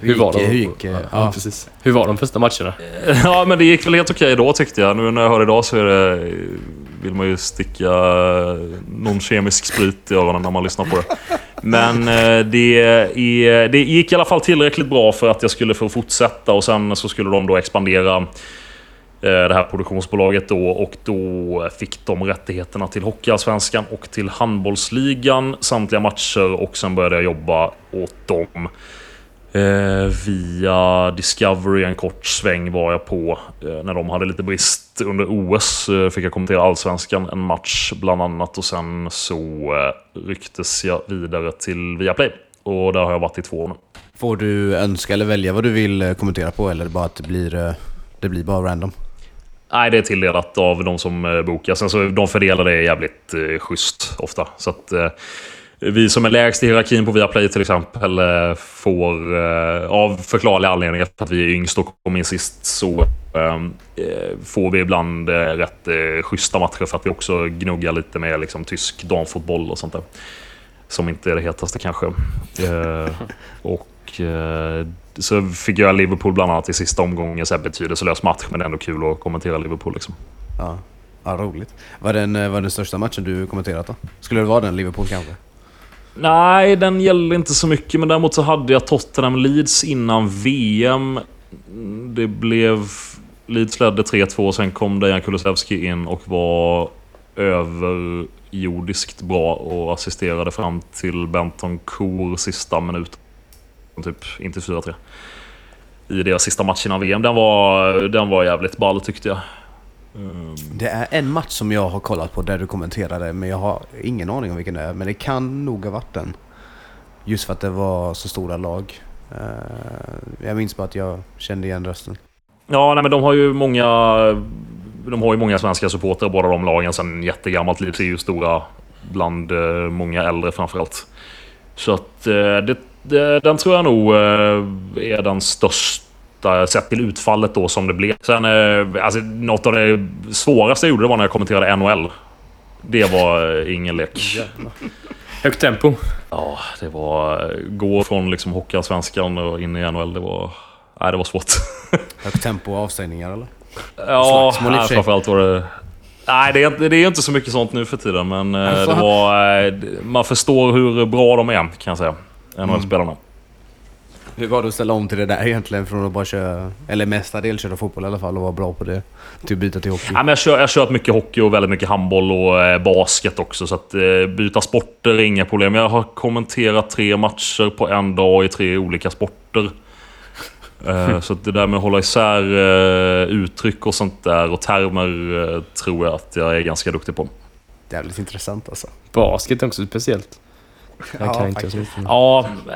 Hur, var de? Hur gick, ja, ja, precis. Hur var de första matcherna? Ja, men det gick väl helt okej då tyckte jag. Nu när jag hör idag så är det, vill man ju sticka någon kemisk sprit i öronen när man lyssnar på det. Men eh, det, det gick i alla fall tillräckligt bra för att jag skulle få fortsätta och sen så skulle de då expandera eh, Eh, det här produktionsbolaget då och då fick de rättigheterna till Hockeyallsvenskan och till Handbollsligan samtliga matcher och sen började jag jobba åt dem. Eh, via Discovery en kort sväng var jag på eh, när de hade lite brist under OS. Eh, fick jag kommentera Allsvenskan en match bland annat och sen så eh, rycktes jag vidare till Viaplay. Och där har jag varit i två år nu. Får du önska eller välja vad du vill eh, kommentera på eller bara att det blir, eh, det blir bara random? Nej, det är tilldelat av de som eh, bokar. Sen så de fördelar det jävligt eh, schysst ofta. Så att eh, vi som är lägst i hierarkin på Viaplay till exempel eh, får eh, av förklarliga anledningar för att vi är yngst och kom in sist så eh, eh får vi ibland rätt schyssta matcher för att vi också gnuggar lite med liksom, tysk damfotboll och sånt där. Som inte är det hetaste kanske. och Och eh, så fick jag Liverpool bland annat i sista omgången. Så här betydelselös match, men det är ändå kul att kommentera Liverpool. Liksom. Ja. ja, roligt. Vad är den, eh, vad den största matchen du kommenterat då? Skulle det vara den, Liverpool kanske? Nej, den gällde inte så mycket. Men däremot så hade jag Tottenham Leeds innan VM. Det blev... Leeds ledde 3-2 och sen kom Dejan Kulusevski in och var överjordiskt bra och assisterade fram till Benton Cour sista minuten. Typ, inte 4-3. I deras sista match innan VM. Den var, den var jävligt ball tyckte jag. Um, Det är en match som jag har kollat på där du kommenterade, men jag har ingen aning om vilken det är. Men det kan nog ha varit den. Just för att det var så stora lag. Eh, jag minns bara att jag kände igen rösten. Ja, nej, men de har ju många... De har ju många svenska supportrar båda de lagen sen jättegammalt. Leeds är ju stora bland eh, många äldre framförallt. Så att eh, det, den tror jag nog eh, är den största sett till utfallet då som det blev. Sen, eh, alltså, något av det svåraste jag gjorde var när jag kommenterade NHL. Det var eh, ingen lek. Högt tempo. Ja, det var... Gå från liksom Hockeyallsvenskan och in i NHL, det var... Nej, det var svårt. Högt tempo och avstängningar eller? Ja, nej, framförallt var det... Nej, det är, det är inte så mycket sånt nu för tiden, men det var... Man förstår hur bra de är, kan jag säga. NHL-spelarna. Hur var det att ställa om till det där egentligen? Från att bara köra, eller mestadels köra fotboll i alla fall och vara bra på det. Till att byta till hockey. Ja, men jag, kör, jag har kört mycket hockey och väldigt mycket handboll och eh, basket också. Så att eh, byta sporter är inga problem. Jag har kommenterat tre matcher på en dag i tre olika sporter. Eh, så att det där med att hålla isär eh, uttryck och sånt där och termer eh, tror jag att jag är ganska duktig på. Jävligt intressant alltså. Basket är också speciellt. Jag Ja, kan inte faktiskt. så mycket.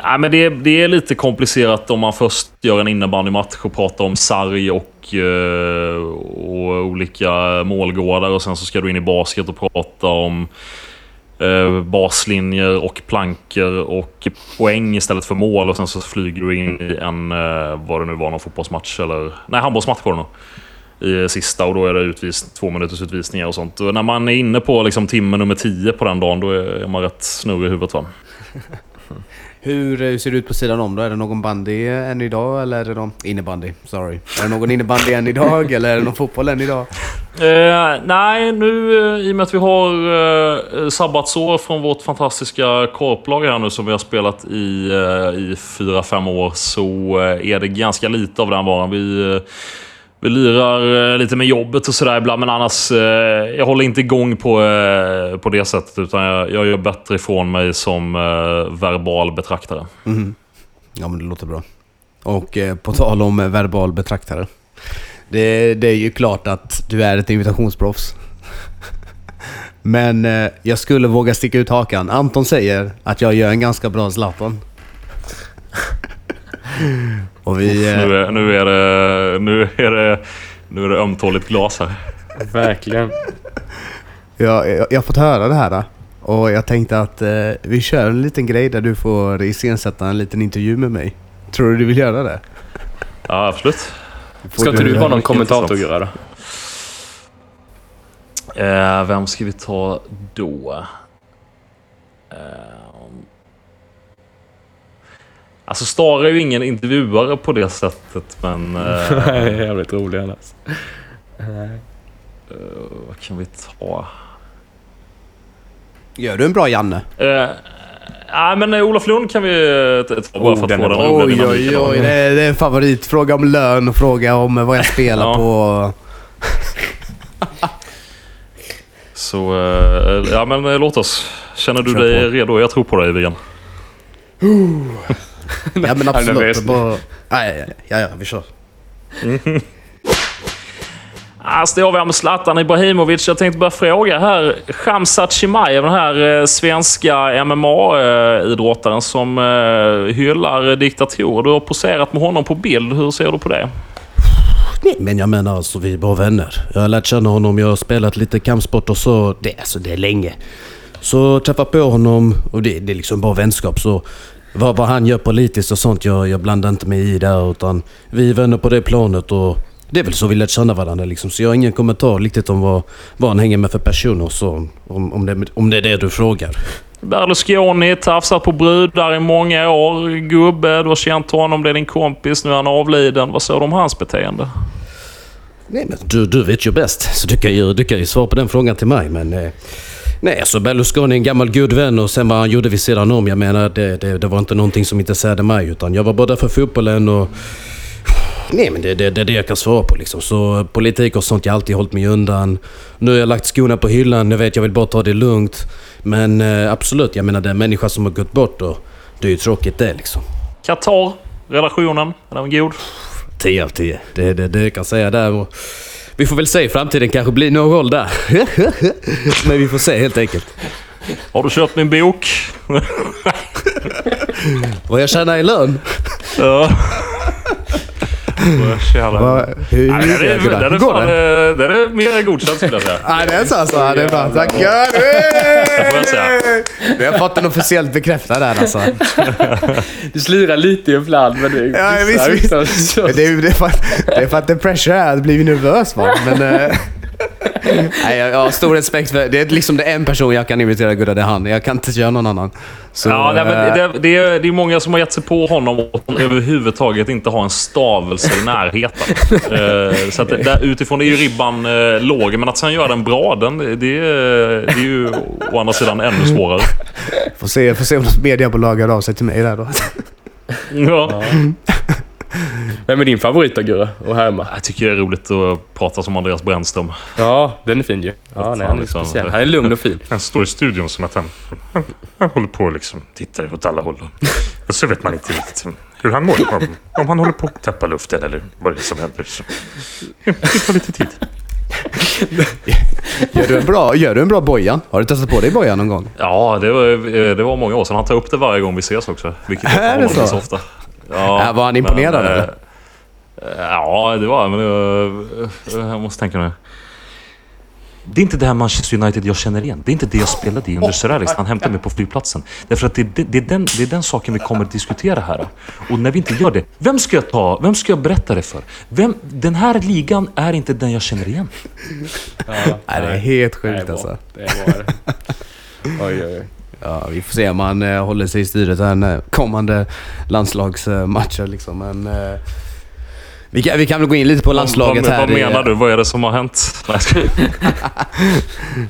Ja, men det, det är lite komplicerat om man först gör en innebandymatch och pratar om sarg och, eh, och olika målgårdar och sen så ska du in i basket och prata om eh, baslinjer och plankor och poäng istället för mål och sen så flyger du in i en, eh, vad det nu var, någon fotbollsmatch eller... Nej, handbollsmatch var det nog. I sista och då är det utvis, två minuters utvisningar och sånt. Och när man är inne på liksom timme nummer 10 på den dagen, då är man rätt snurrig i huvudet va. Hur eh, ser det ut på sidan om då? Är det någon bandy än idag eller är det någon... Innebandy, sorry. Är det någon innebandy än idag eller är det någon fotboll än idag? Eh, nej, nu eh, i och med att vi har eh, sabbatsår från vårt fantastiska korplag här nu som vi har spelat i, eh, i fyra fem år så eh, är det ganska lite av den varan. Vi, eh, vi lirar eh, lite med jobbet och sådär ibland men annars eh, jag håller inte igång på, eh, på det sättet utan jag, jag gör bättre ifrån mig som eh, verbal betraktare. Mm. Ja men det låter bra. Och eh, på tal om eh, verbal betraktare. Det, det är ju klart att du är ett invitationsproffs. Men eh, jag skulle våga sticka ut hakan. Anton säger att jag gör en ganska bra Zlatan. Och vi... Eh, Nu, är, nu, är det, nu, är det, nu är det ömtåligt glas här. Verkligen. jag, jag, jag har fått höra det här. då. Och jag tänkte att eh, vi kör en liten grej där du får iscensätta en liten intervju med mig. Tror du du vill göra det? Ja, absolut. Ska inte du vara någon kommentator göra? Eh, vem ska vi ta då? Eh, alltså Star är ju ingen intervjuare på det sättet, men... Eh, Nej, jävligt rolig annars. eh, vad kan vi ta? Gör du en bra Janne? Eh, Nej, men eh, Olof Lund kan vi ta bara Oh, för att den få är den Oj, oj, oj. Det är, det är en favorit. Fråga om lön och fråga om vad jag spelar Ja. på. Så, ja men låt oss. Känner du Kör dig på. redo? Jag tror på dig, Vigan. Ja men absolut. Bara, nej, ja, ja, vi kör. Det har vi med Zlatan Ibrahimovic. Jag tänkte bara fråga här. Khamzat Chimaev, den här eh, svenska MMA-idrottaren som eh, hyllar diktatorer. Du har poserat med honom på bild. Hur ser du på det? Nej, men jag menar alltså vi är bra vänner. Jag har lärt känna honom, jag har spelat lite kampsport och så. Det, alltså, det är länge. Så träffa på honom och det, det är liksom bara vänskap. Så vad, vad han gör politiskt och sånt, jag, jag blandar inte mig i där utan vi är vänner på det planet och det är väl så vi lärt känna varandra liksom. Så jag har ingen kommentar riktigt om vad, vad han hänger med för personer så om, om, det, om det är det du frågar. Berlusconi tafsat på brudar i många år. Gubbe, du har känt honom, det är din kompis, nu är han avliden. Vad säger du om hans beteende? Nej, men du, du vet ju bäst. Så du kan ju, du kan ju svara på den frågan till mig. Men, eh, nej, alltså Berlusconi är en gammal god vän och sen vad han gjorde vid sidan om. Jag menar, det, det, det var inte någonting som intresserade mig. Utan jag var bara där för fotbollen och... Nej, men det, det, det är det jag kan svara på liksom. Så politik och sånt, jag har alltid hållit mig undan. Nu har jag lagt skorna på hyllan. Jag vet, jag vill bara ta det lugnt. Men eh, absolut, jag menar det är en människa som har gått bort och det är ju tråkigt det liksom. Qatar, relationen, är den god? 10 av 10. Det, det, det jag kan säga där. Och vi får väl se i framtiden kanske blir någon roll där. Men vi får se helt enkelt. Har du köpt min bok? Vad jag tjänar i lön? ja. Va, hur, Nej, den är, den är, fan, det? eh, den är mer godkänd skulle jag säga. Nej, det är så alltså. Det är bra. Tackar! Vi har fått den officiellt bekräftad där alltså. Du slirar lite ibland men det Ja, visst, visst. Det är, det, är för att, det är för att the pressure är att bli nervös va. Men... Nej, jag, jag har stor respekt för... Det är liksom det är en person jag kan imitera Gudda, det är han. Jag kan inte göra någon annan. Så, Ja, nej, men eh, det, det, är, det är många som har gett sig på honom och överhuvudtaget inte har en stavelse i närheten. Eh, så att där, utifrån är ju ribban eh, låg, men att sen göra den bra, den, det, det, är- det är ju å andra sidan ännu svårare. Får se, får se om något mediebolag hör av sig till mig där då. Ja. Vem är din favorit då Gurra? Och härma? Jag tycker det är roligt att prata som Andreas Brännström. Ja, den är fin ju. Ja, nej, han är liksom. speciell. Han är lugn och fin. Han står i studion som att han, han, han håller på och liksom tittar åt alla håll. Och så vet man inte riktigt hur han mår. Om, om han håller på att tappa luften eller vad det är som händer. Så. Ja, Det tar lite tid. Gör du en bra, gör du en bra bojan? Har du testat på dig bojan någon gång? Ja, det var, eh, det var många år sedan. Han tar upp det varje gång vi ses också. Vilket Är det så? så ofta. Ja, Äh, var han imponerad, men, eh, eller? Ja, det var. Men eh, jag måste tänka nu. Det är inte det här Manchester United jag känner igen. Det är inte det jag spelade i under Sir Alex han hämtade mig på flygplatsen. Därför att det, det, det, är den, det är den saken vi kommer att diskutera här. Och när vi inte gör det, vem ska jag ta? Vem ska jag berätta det för? Vem, den här ligan är inte den jag känner igen. Nej, det är helt sjukt alltså. Det är bra det. Oj, oj, oj. Ja, vi får se om han eh, håller sig i styret här kommande landslagsmatcher liksom. Men, eh, vi, kan, vi kan väl gå in lite på landslaget vad, här. Vad i- menar du? Vad är det som har hänt?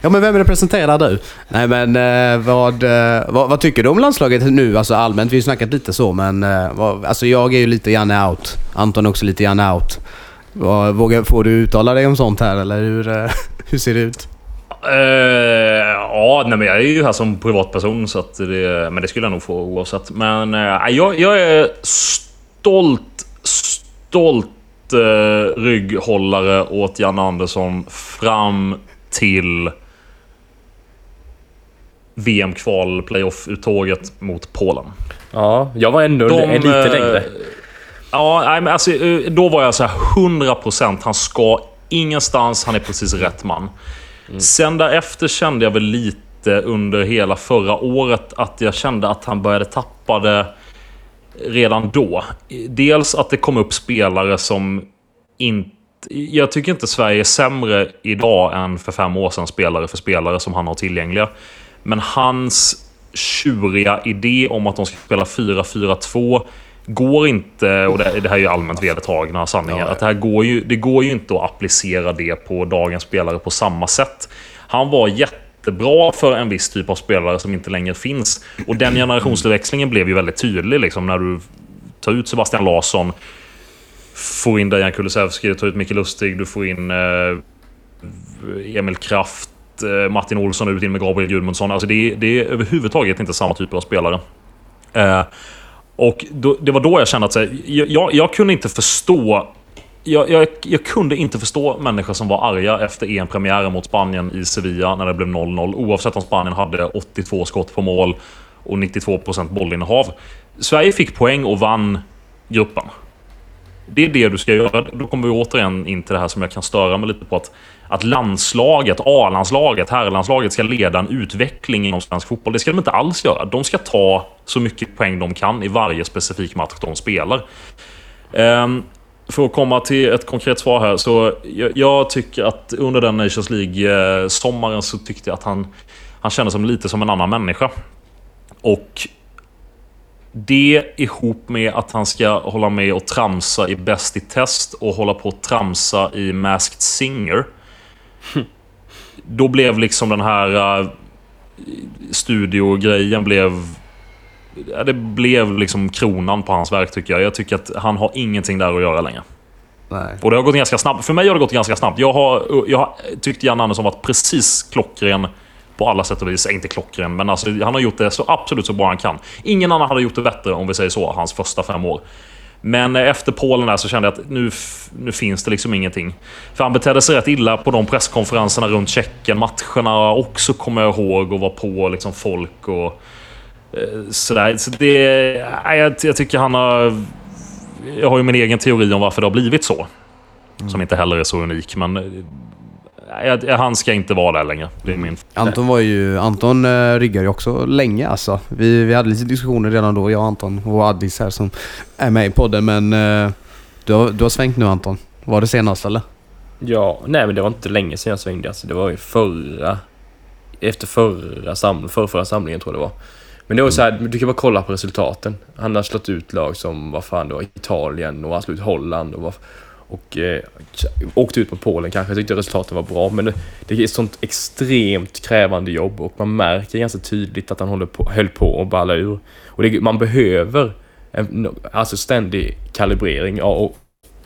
Ja men vem representerar du? Nej men eh, vad, eh, vad, vad tycker du om landslaget nu? Alltså allmänt, vi har ju snackat lite så men... Eh, vad, alltså jag är ju lite grann out. Anton är också lite grann out. Vad, vågar, får du uttala dig om sånt här eller hur, eh, hur ser det ut? Eh, ja, nej, men jag är ju här som privatperson, så att det, men det skulle jag nog få oavsett. Men eh, jag, jag är stolt, stolt eh, rygghållare åt Jan Andersson fram till VM-kval playoff-uttåget mot Polen. Ja, jag var ändå De, en lite längre. Ja, nej, men alltså, då var jag så här 100% han ska ingenstans, han är precis rätt man. Mm. Sen därefter kände jag väl lite under hela förra året att jag kände att han började tappa det redan då. Dels att det kom upp spelare som inte... Jag tycker inte Sverige är sämre idag än för fem år sedan, spelare för spelare som han har tillgängliga. Men hans tjuriga idé om att de ska spela 4-4-2 går inte, och det, det här är ju allmänt vedertagna sanningar, att det här går ju, det går ju inte att applicera det på dagens spelare på samma sätt. Han var jättebra för en viss typ av spelare som inte längre finns. Och den generationsväxlingen blev ju väldigt tydlig liksom, när du tar ut Sebastian Larsson, får in Dejan Kulusevski, du tar ut Micke Lustig, du får in eh, Emil Kraft, eh, Martin Olsson ut in med Gabriel Gudmundsson. Alltså det, det är överhuvudtaget inte samma typ av spelare. Eh, och då, det var då jag kände att så här, jag, jag, jag kunde inte förstå jag, jag, jag kunde inte förstå människor som var arga efter EM-premiären mot Spanien i Sevilla när det blev 0-0. Oavsett om Spanien hade 82 skott på mål och 92% bollinnehav. Sverige fick poäng och vann gruppen. Det är det du ska göra. Då kommer vi återigen in till det här som jag kan störa mig lite på. Att, att landslaget, A-landslaget, herrlandslaget ska leda en utveckling inom svensk fotboll. Det ska de inte alls göra. De ska ta så mycket poäng de kan i varje specifik match de spelar. Um, för att komma till ett konkret svar här. Så jag, jag tycker att under den Nations League-sommaren så tyckte jag att han, han kändes som lite som en annan människa. Och det ihop med att han ska hålla med och tramsa i Bäst i test och hålla på och tramsa i Masked Singer. Då blev liksom den här uh, studiogrejen blev... ja, Det blev liksom kronan på hans verk tycker jag. Jag tycker att han har ingenting där att göra längre. Nej. Och det har gått ganska snabbt. För mig har det gått ganska snabbt. Jag har, jag har tyckt Jan Andersson varit precis klockren på alla sätt och vis. Inte klockren, men alltså, han har gjort det så absolut så bra han kan. Ingen annan hade gjort det bättre om vi säger så, hans första fem år. Men efter Polen där så kände jag att nu, nu finns det liksom ingenting. För han betedde sig rätt illa på de presskonferenserna runt Tjeckien. Matcherna också kommer jag ihåg och var på liksom folk och eh, sådär. Så det, jag, jag tycker han har... Jag har ju min egen teori om varför det har blivit så. Som inte heller är så unik, men... Eh, eh, jag- jag- Han ska inte vara där längre. Det är min... Anton var ju... Anton uh, riggade ju också länge alltså. Vi, vi hade lite diskussioner redan då, jag och Anton och Addis här som är med i podden men... eh, du, har, du har svängt nu Anton. Var det senast eller? Ja, nej men det var inte länge sedan jag svängde. Alltså, det var ju förra... Efter förra, sam, förra, förra samlingen tror jag det var. Men det var så här, du kan bara kolla på resultaten. Han har slått ut lag som, vad fan det var, Italien och han slog ut Holland och, vad- och eh, åkte ut på Polen kanske. Jag tyckte resultaten var bra men det, det är ett sånt extremt krävande jobb och man märker ganska tydligt att han håller på, höll på att balla ur. Och det, man behöver en alltså ständig kalibrering och,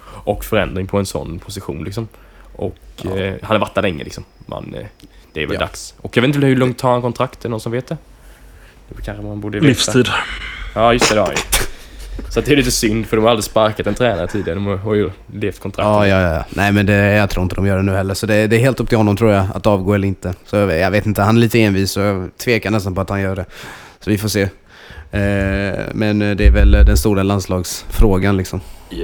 och förändring på en sån position liksom. Och eh, han har varit där länge liksom. Man, eh, det är väl Ja. dags. Och jag vet inte hur långt tar han kontrakt? Är det någon som vet det? Det kanske man borde veta. Livstid. Ja, just det. det har han ju. Så att det är lite synd för de har aldrig sparkat en tränare tidigare. De har ju levt kontrakt. Ja, ja, ja. Nej men det, jag tror inte de gör det nu heller. Så det, det är helt upp till honom tror jag, att avgå eller inte. Så jag, jag vet inte, han är lite envis och jag tvekar nästan på att han gör det. Så vi får se. Eh, men det är väl den stora landslagsfrågan liksom.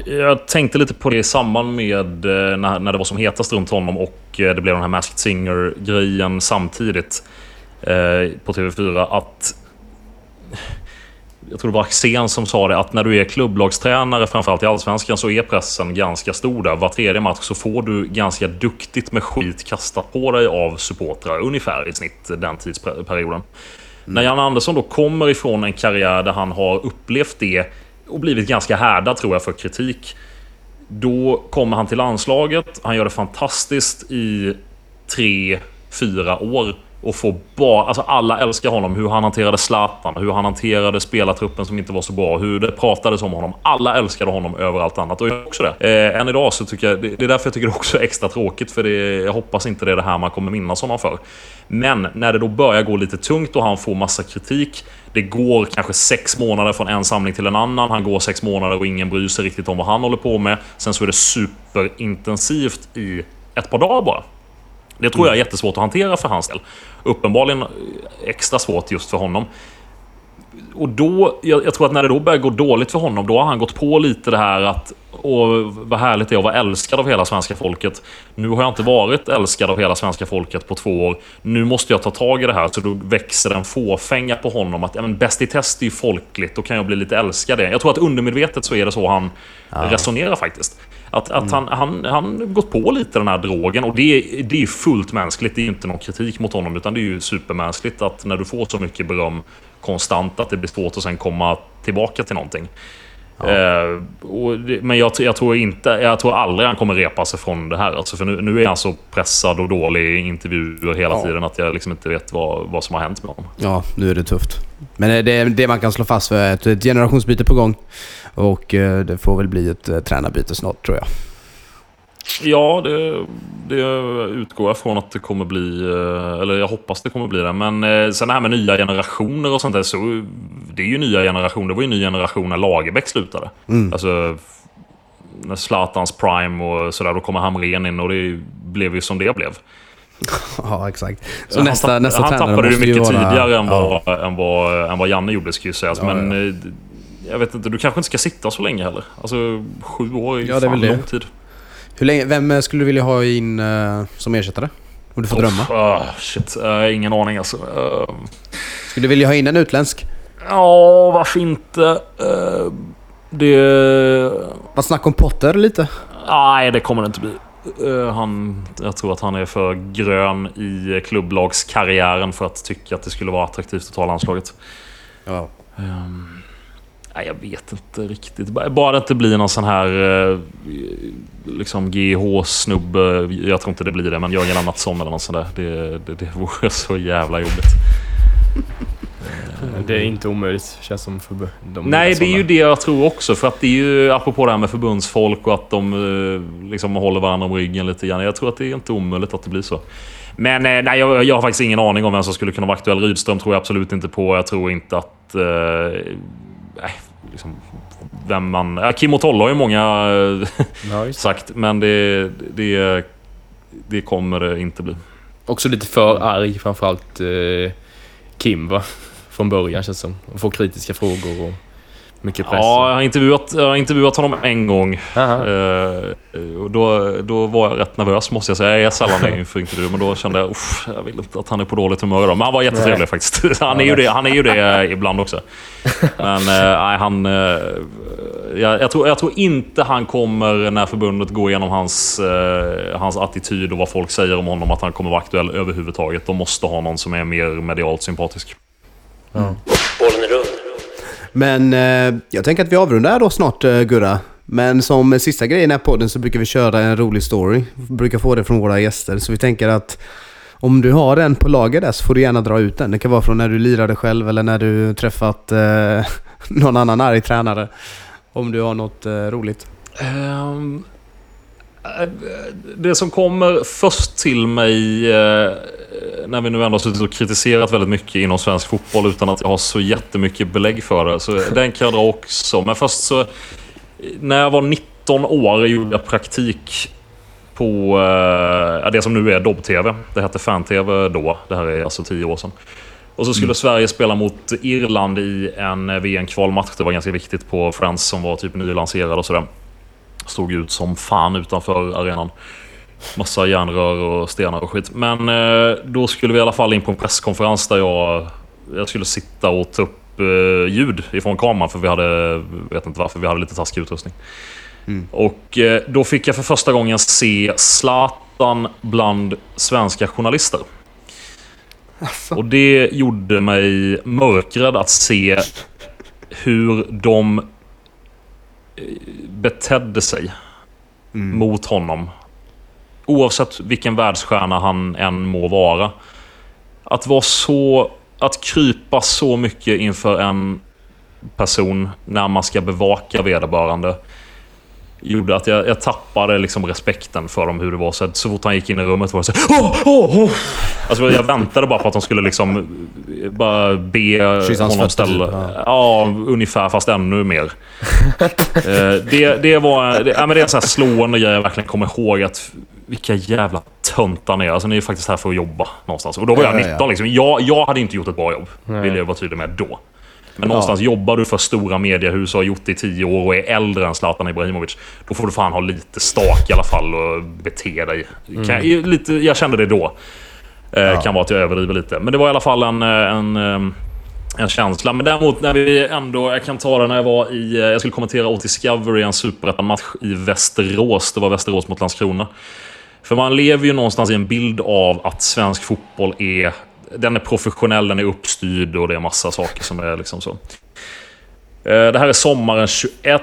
Jag tänkte lite på det i samband med eh, när, när det var som hetast runt honom och eh, det blev den här Masked Singer-grejen samtidigt eh, på TV4. Att jag tror det var Axén som sa det, att när du är klubblagstränare, framförallt i Allsvenskan, så är pressen ganska stor där. Var tredje match så får du ganska duktigt med skit kastat på dig av supportrar, ungefär i snitt den tidsperioden. När Jan Andersson då kommer ifrån en karriär där han har upplevt det och blivit ganska härdad tror jag för kritik. Då kommer han till landslaget, han gör det fantastiskt i tre, fyra år. Och få bara, alltså alla älskar honom. Hur han hanterade Zlatan, hur han hanterade spelartruppen som inte var så bra, hur det pratades om honom. Alla älskade honom över allt annat och jag också det. Eh, än idag så tycker jag, det, det är därför jag tycker det också är extra tråkigt. För det, jag hoppas inte det är det här man kommer minnas honom för. Men när det då börjar gå lite tungt och han får massa kritik. Det går kanske sex månader från en samling till en annan. Han går sex månader och ingen bryr sig riktigt om vad han håller på med. Sen så är det superintensivt i ett par dagar bara. Det tror jag är jättesvårt att hantera för hans del. Uppenbarligen extra svårt just för honom. Och då, jag, jag tror att när det då börjar gå dåligt för honom, då har han gått på lite det här att Åh, vad härligt det är att vara älskad av hela svenska folket. Nu har jag inte varit älskad av hela svenska folket på två år. Nu måste jag ta tag i det här. Så då växer en fåfänga på honom. Att ja, bäst i test är ju folkligt. Då kan jag bli lite älskad. Jag tror att undermedvetet så är det så han resonerar faktiskt. Att, att han, han, han gått på lite den här drogen och det, är- det är fullt mänskligt. Det är inte någon kritik mot honom utan det är ju supermänskligt att när du får så mycket beröm konstant att det blir svårt att sen komma tillbaka till någonting. Eh, och det, men jag, jag tror inte, jag tror aldrig han kommer repa sig från det här. Alltså för nu, nu är han så pressad och dålig i intervjuer hela Ja. tiden att jag liksom inte vet vad, vad som har hänt med honom. Ja, nu är det tufft. Men eh, det, det man kan slå fast för är ett, ett generationsbyte på gång. Och eh, det får väl bli ett eh, tränarbyte snart tror jag. Ja, det, det utgår jag från att det kommer bli. eh, Eller jag hoppas det kommer bli det. Men sen det här med nya generationer och sånt där. Så det är ju nya generationer. Det var ju ny generation när Lagerbäck slutade. Alltså när Zlatans prime och sådär. Då kommer Hamrén in och det blev ju som det blev. Ja, exakt. Så han nästa, tapp- nästa han tappade ju mycket vara... tidigare än, ja. vad, än, vad, än vad Janne gjorde, ska ju sägas. Ja, Men ja. Jag vet inte, du kanske inte ska sitta så länge heller. Alltså sju år är Ja, fan lång tid. Hur länge, vem eh, skulle du vilja ha in eh, som ersättare? Om du får drömma. Uff, ah, shit, uh, ingen aning alltså. Uh, Skulle du vilja ha in en utländsk? Ja, varför inte? Det... Vad snack om Potter lite? Nej, det kommer det inte bli. Han, jag tror att han är för grön i klubblagskarriären för att tycka att det skulle vara attraktivt att ta landslaget. Ja. Ehm, nej, jag vet inte riktigt. Bara det inte blir någon sån här eh, liksom GH-snubbe. Jag tror inte det blir det, men Jörgen Lennartsson eller något sånt där. Det, det, det vore så jävla jobbigt. Det är inte omöjligt, känns som för de Nej, det är ju det jag tror också. För att det är ju, apropå det här med förbundsfolk och att de eh, liksom håller varandra om ryggen lite grann. Jag tror att det är inte omöjligt att det blir så. Men eh, nej, jag, jag har faktiskt ingen aning om vem som skulle kunna vara aktuell. Rydström tror jag absolut inte på. Jag tror inte att... Eh, liksom, vem man... Ja, Kim och Tolle har ju många eh, det. sagt, men det, det, det kommer det inte bli. Också lite för arg, framförallt eh, Kim va? Från början känns det som. Och får kritiska frågor och mycket press. Ja, jag har intervjuat, jag har intervjuat honom en gång. Eh, och då, då var jag rätt nervös måste jag säga. Jag är sällan det inför intervju, men då kände jag uff, jag vill inte att han är på dåligt humör idag. Men han var jättetrevlig Nej. faktiskt. Han är, ju det, han är ju det ibland också. Men eh, nej, han... Eh, jag, jag, tror, jag tror inte han kommer, när förbundet går igenom hans, eh, hans attityd och vad folk säger om honom, att han kommer vara aktuell överhuvudtaget. De måste ha någon som är mer medialt sympatisk. Men eh, jag tänker att vi avrundar då snart eh, Gurra. Men som sista grej i den här podden så brukar vi köra en rolig story. Vi brukar få det från våra gäster. Så vi tänker att om du har en på lager där så får du gärna dra ut den. Det kan vara från när du lirade själv eller när du träffat eh, någon annan arg tränare. Om du har något eh, roligt. Um, det som kommer först till mig eh, när vi nu ändå har suttit och kritiserat väldigt mycket inom svensk fotboll utan att jag har så jättemycket belägg för det. Så den kan jag dra också. Men först så... När jag var 19 år gjorde jag praktik på eh, det som nu är Dobb-TV. Det hette Fan-TV då. Det här är alltså 10 år sedan. Och så skulle Sverige spela mot Irland i en VM-kvalmatch. Det var ganska viktigt på Friends som var typ nylanserad och sådär. Stod ut som fan utanför arenan. Massa järnrör och stenar och skit. Men eh, då skulle vi i alla fall in på en presskonferens där jag, jag skulle sitta och ta upp eh, ljud ifrån kameran för vi hade, vet inte varför, vi hade lite taskig utrustning. Och eh, då fick jag för första gången se Zlatan bland svenska journalister. Och det gjorde mig mörkrädd att se hur de betedde sig mot honom. Oavsett vilken världsstjärna han än må vara. Att vara så... Att krypa så mycket inför en person när man ska bevaka vederbörande gjorde att jag, jag tappade liksom respekten för dem hur det var. Så, så fort han gick in i rummet var det så här, åh, åh, åh. Alltså jag väntade bara på att de skulle liksom eh, bara be honom ställa... typ, ja. Ja, ungefär fast ännu mer. Eh, det, det var det, ja, men det är en sån här slående grej jag verkligen kommer ihåg att vilka jävla töntar ni är. Alltså ni är faktiskt här för att jobba någonstans. Och då var jag Ja, ja, 19 ja. liksom. Jag, jag hade inte gjort ett bra jobb. Vill jag vara tydlig med då. Men någonstans jobbar du för stora mediehus och har gjort det i tio år och är äldre än Zlatan Ibrahimovic. Då får du fan ha lite stak i alla fall och bete dig. Kan, jag- lite, jag kände det då. Eh, Kan vara att jag överdriver lite. Men det var i alla fall en, eh, en, eh, en känsla. Men däremot när vi ändå... Jag kan ta det när jag var i... eh, Jag skulle kommentera åt Discovery en superettan-match i Västerås. Det var Västerås mot Landskrona. För man lever ju någonstans i en bild av att svensk fotboll är... Den är professionell, den är uppstyrd och det är massa saker som är liksom så. Eh, det här är sommaren 21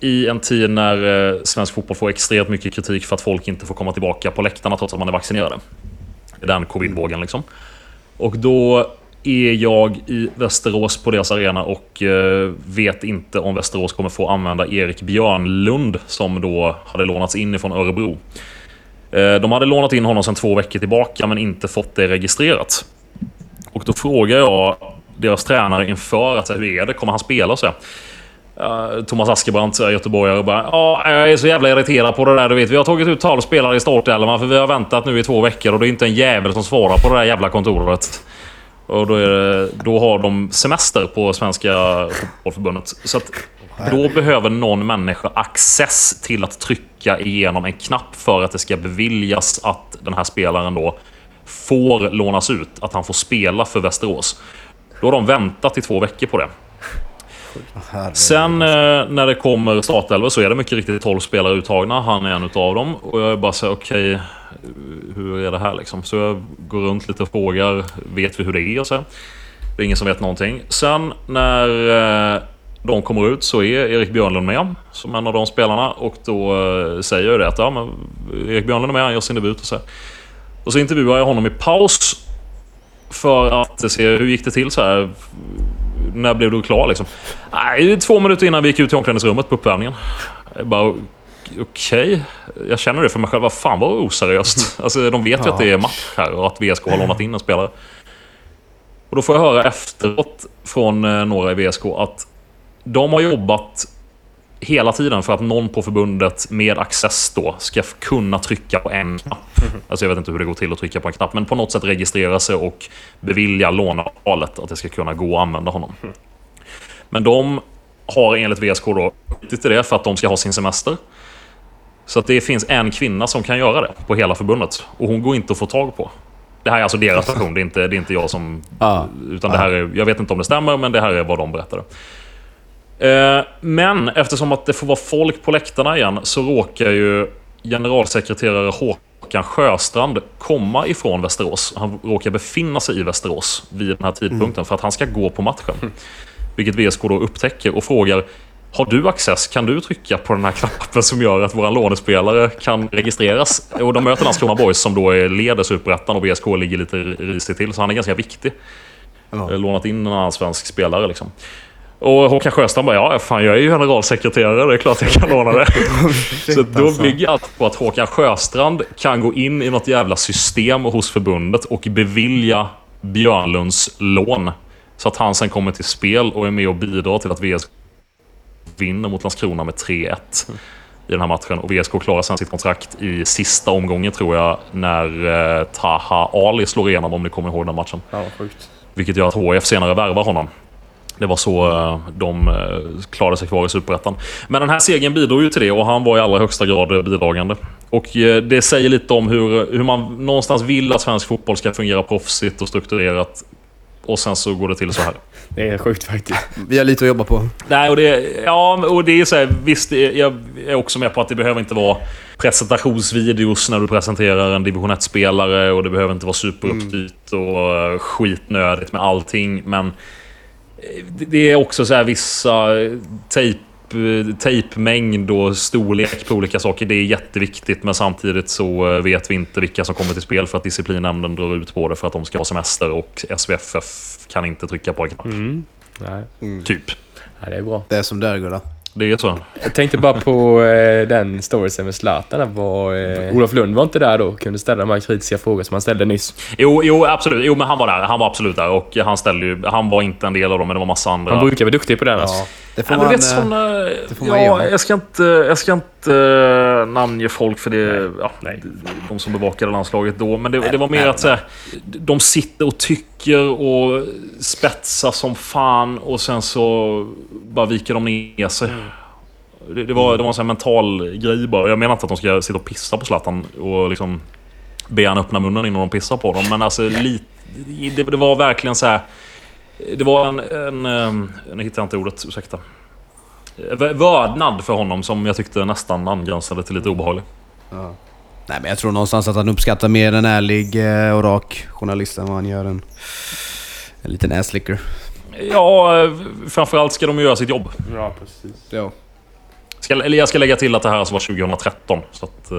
i en tid när eh, svensk fotboll får extremt mycket kritik för att folk inte får komma tillbaka på läktarna trots att man är vaccinerade. Den covidvågen liksom. Och då är jag i Västerås på deras arena och eh, vet inte om Västerås kommer få använda Erik Björnlund som då hade lånats in ifrån Örebro. Eh, de hade lånat in honom sedan två veckor tillbaka men inte fått det registrerat. Och då frågar jag deras tränare inför att hur är det, kommer han spela? Så eh, Thomas Askebrandt, göteborgare, bara ja, jag är så jävla irriterad på det där. Du vet, vi har tagit ut 12 spelare i startelvan för vi har väntat nu i två veckor och det är inte en jävel som svarar på det där jävla kontoret. Och då, är det, då har de semester på Svenska Fotbollförbundet. Så att då behöver någon människa access till att trycka igenom en knapp för att det ska beviljas att den här spelaren då får lånas ut. Att han får spela för Västerås. Då har de väntat i två veckor på det. Sen eh, när det kommer startelva så är det mycket riktigt 12 spelare uttagna. Han är en utav dem. Och jag är bara så här, okej, hur är det här liksom? Så jag går runt lite och frågar, vet vi hur det är? Och så. Det är ingen som vet någonting. Sen när eh, de kommer ut så är Erik Björnlund med som en av de spelarna och då eh, säger jag det att ja, men Erik Björnlund är med, han gör sin debut och så. Och så intervjuar jag honom i paus för att se hur gick det till så här. När blev du klar liksom? Nej, två minuter innan vi gick ut i omklädningsrummet på uppvärmningen. Jag bara, okej. Jag känner det för mig själv. Vad fan vad oseriöst. Alltså, de vet ju att det är match här och att VSK har lånat in en spelare. Och då får jag höra efteråt från eh, några i VSK att de har jobbat hela tiden för att någon på förbundet med access då ska kunna trycka på en knapp. Alltså jag vet inte hur det går till att trycka på en knapp, men på något sätt registrera sig och bevilja låneavtalet att det ska kunna gå att använda honom. Men de har enligt VSK då skjutit det för att de ska ha sin semester. Så att det finns en kvinna som kan göra det på hela förbundet. Och hon går inte att få tag på. Det här är alltså deras version, det är inte, det är inte jag som... Ja. Utan det här är, jag vet inte om det stämmer, men det här är vad de berättade. Eh, Men eftersom att det får vara folk på läktarna igen så råkar ju generalsekreterare Håkan Sjöstrand komma ifrån Västerås. Han råkar befinna sig i Västerås vid den här tidpunkten för att han ska gå på matchen. Vilket VSK då upptäcker och frågar har du access? Kan du trycka på den här knappen som gör att våra lånespelare kan registreras? Och de möter Landskrona Boys som då är leder Superettan och VSK ligger lite risigt till. Så han är ganska viktig. Ja. Eh, Lånat in en annan svensk spelare liksom. Och Håkan Sjöstrand bara, ja fan jag är ju generalsekreterare, det är klart jag kan låna det. Så då alltså. bygger allt på att Håkan Sjöstrand kan gå in i något jävla system hos förbundet och bevilja Björnlunds lån. Så att han sen kommer till spel och är med och bidrar till att VSK vinner mot Landskrona med 3-1 i den här matchen. Och VSK klarar sen sitt kontrakt i sista omgången tror jag, när eh, Taha Ali slår igenom om ni kommer ihåg den matchen. Ja, sjukt. Vilket gör att HF senare värvar honom. Det var så eh, de eh, klarade sig kvar i Superettan. Men den här segern bidrog ju till det och han var i allra högsta grad eh, bidragande. Och det säger lite om hur, hur man någonstans vill att svensk fotboll ska fungera proffsigt och strukturerat. Och sen så går det till så här. Det är sjukt faktiskt. Vi har lite att jobba på. Nej, och det, ja, och det är så här, visst, jag är också med på att det behöver inte vara presentationsvideos när du presenterar en division 1-spelare och det behöver inte vara superuppstyrt och eh, skitnödigt med allting. Men det- det är också så här vissa eh, tejp, eh, tejpmängd och storlek på olika saker. Det är jätteviktigt, men samtidigt så eh, vet vi inte vilka som kommer till spel för att disciplinnämnden drar ut på det för att de ska ha semester och SVFF kan inte trycka på en knapp. Nej, Typ. ja, det är bra. Det är som det är Gurra. Det är så. Jag tänkte bara på eh, den storiesen med Zlatan. Var, eh, Olof Lund var inte där då kunde ställa de här kritiska frågor som han ställde nyss. Jo, jo, absolut. Jo, men han var där. Han var absolut där. Och han ställde ju... Han var inte en del av dem, men det var massa andra. Han brukar vara duktig på den alltså. Det får Ja, man... vet eh, såna... får man Ja, jag ska inte, jag ska inte uh, namnge folk för det... Ja, nej. De som bevakade landslaget då. Men det, det var mer att så här, de sitter och tycker och spetsar som fan och sen så bara viker de ner sig. Det, det, var, det var en sån här mental grej bara. Jag menar inte att de ska sitta och pissa på Zlatan och liksom be han öppna munnen innan de pissar på dem. Men alltså, lite, det, det var verkligen så här. Det var en... en ehm, nu hittar jag inte ordet, ursäkta. V- Vördnad för honom som jag tyckte nästan angränsade till lite obehaglig. Nej men jag tror någonstans att han uppskattar mer en ärlig eh, och rak journalist än vad han gör en, en liten asslicker. Ja, eh, framförallt ska de göra sitt jobb. Ja, precis. Ja. Ska, eller jag ska lägga till att det här alltså var 2013. Så att eh,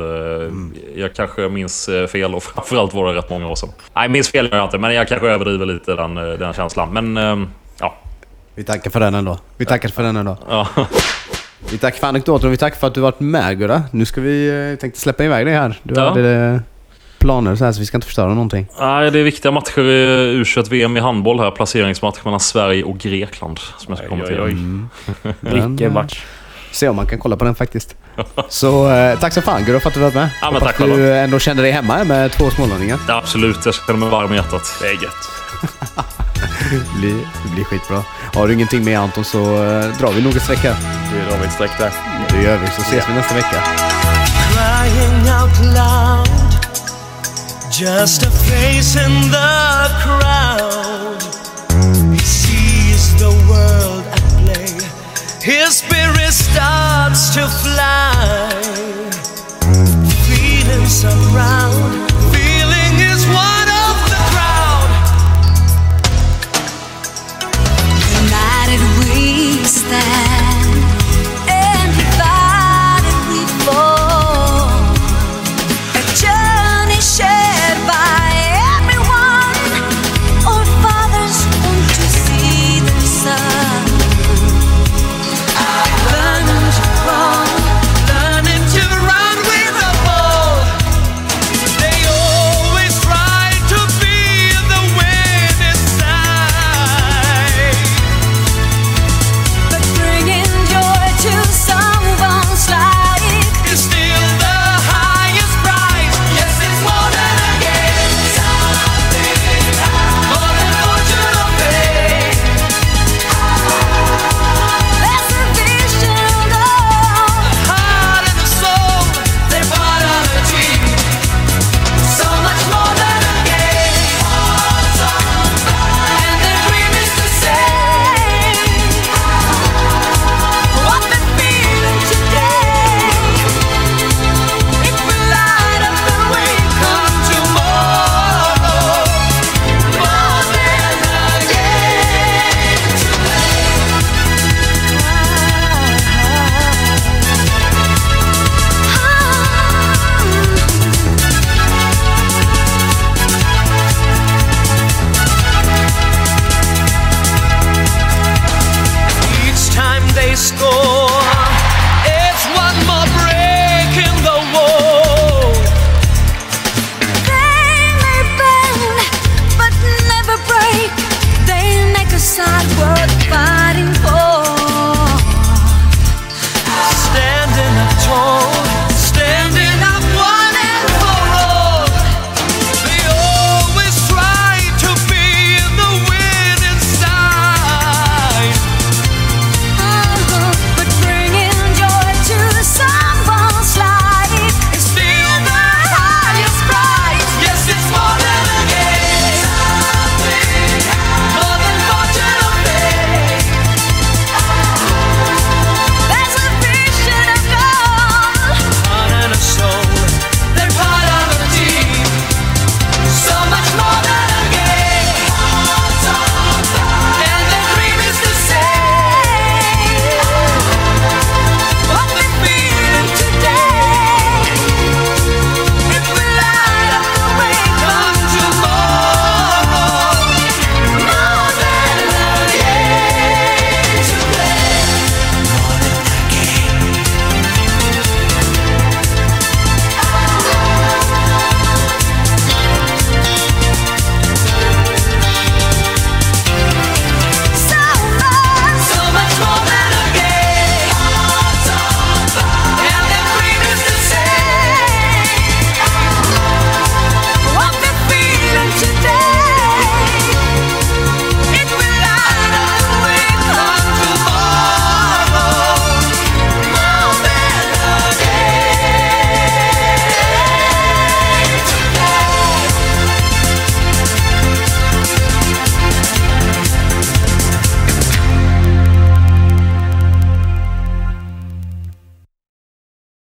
jag kanske minns eh, fel och framförallt var det rätt många år sedan. Nej, minns fel gör jag inte, men jag kanske överdriver lite den, eh, den känslan. Men eh, ja. Vi tackar för den ändå. Vi tackar för den ändå. ja. Vi tackar för anekdoten och vi tackar för att du varit med Gurra. Nu ska vi... eh, tänkte släppa iväg dig här. Du Ja. hade planer så här så vi ska inte förstöra någonting. Nej, det är viktiga matcher i U21-VM i handboll här. Placeringsmatch mellan Sverige och Grekland. Som jag ska Oj, oj, kommentera. oj. Men, Vilken match. Se om man kan kolla på den faktiskt. Så eh, tack så fan Gurra för att du varit med. Ja, men tack själva. du ändå känner dig hemma med två smålänningar. Ja, absolut, jag känner mig varm i hjärtat. Det är gött. Det blir, det blir skitbra. Har du ingenting med Anton så eh, drar vi nog ett streck här. Du drar vi ett streck där. Det gör vi, så ses vi nästa vecka. crying out loud, just a face in the crowd. He sees the world his spirit starts to fly. Feeling surround,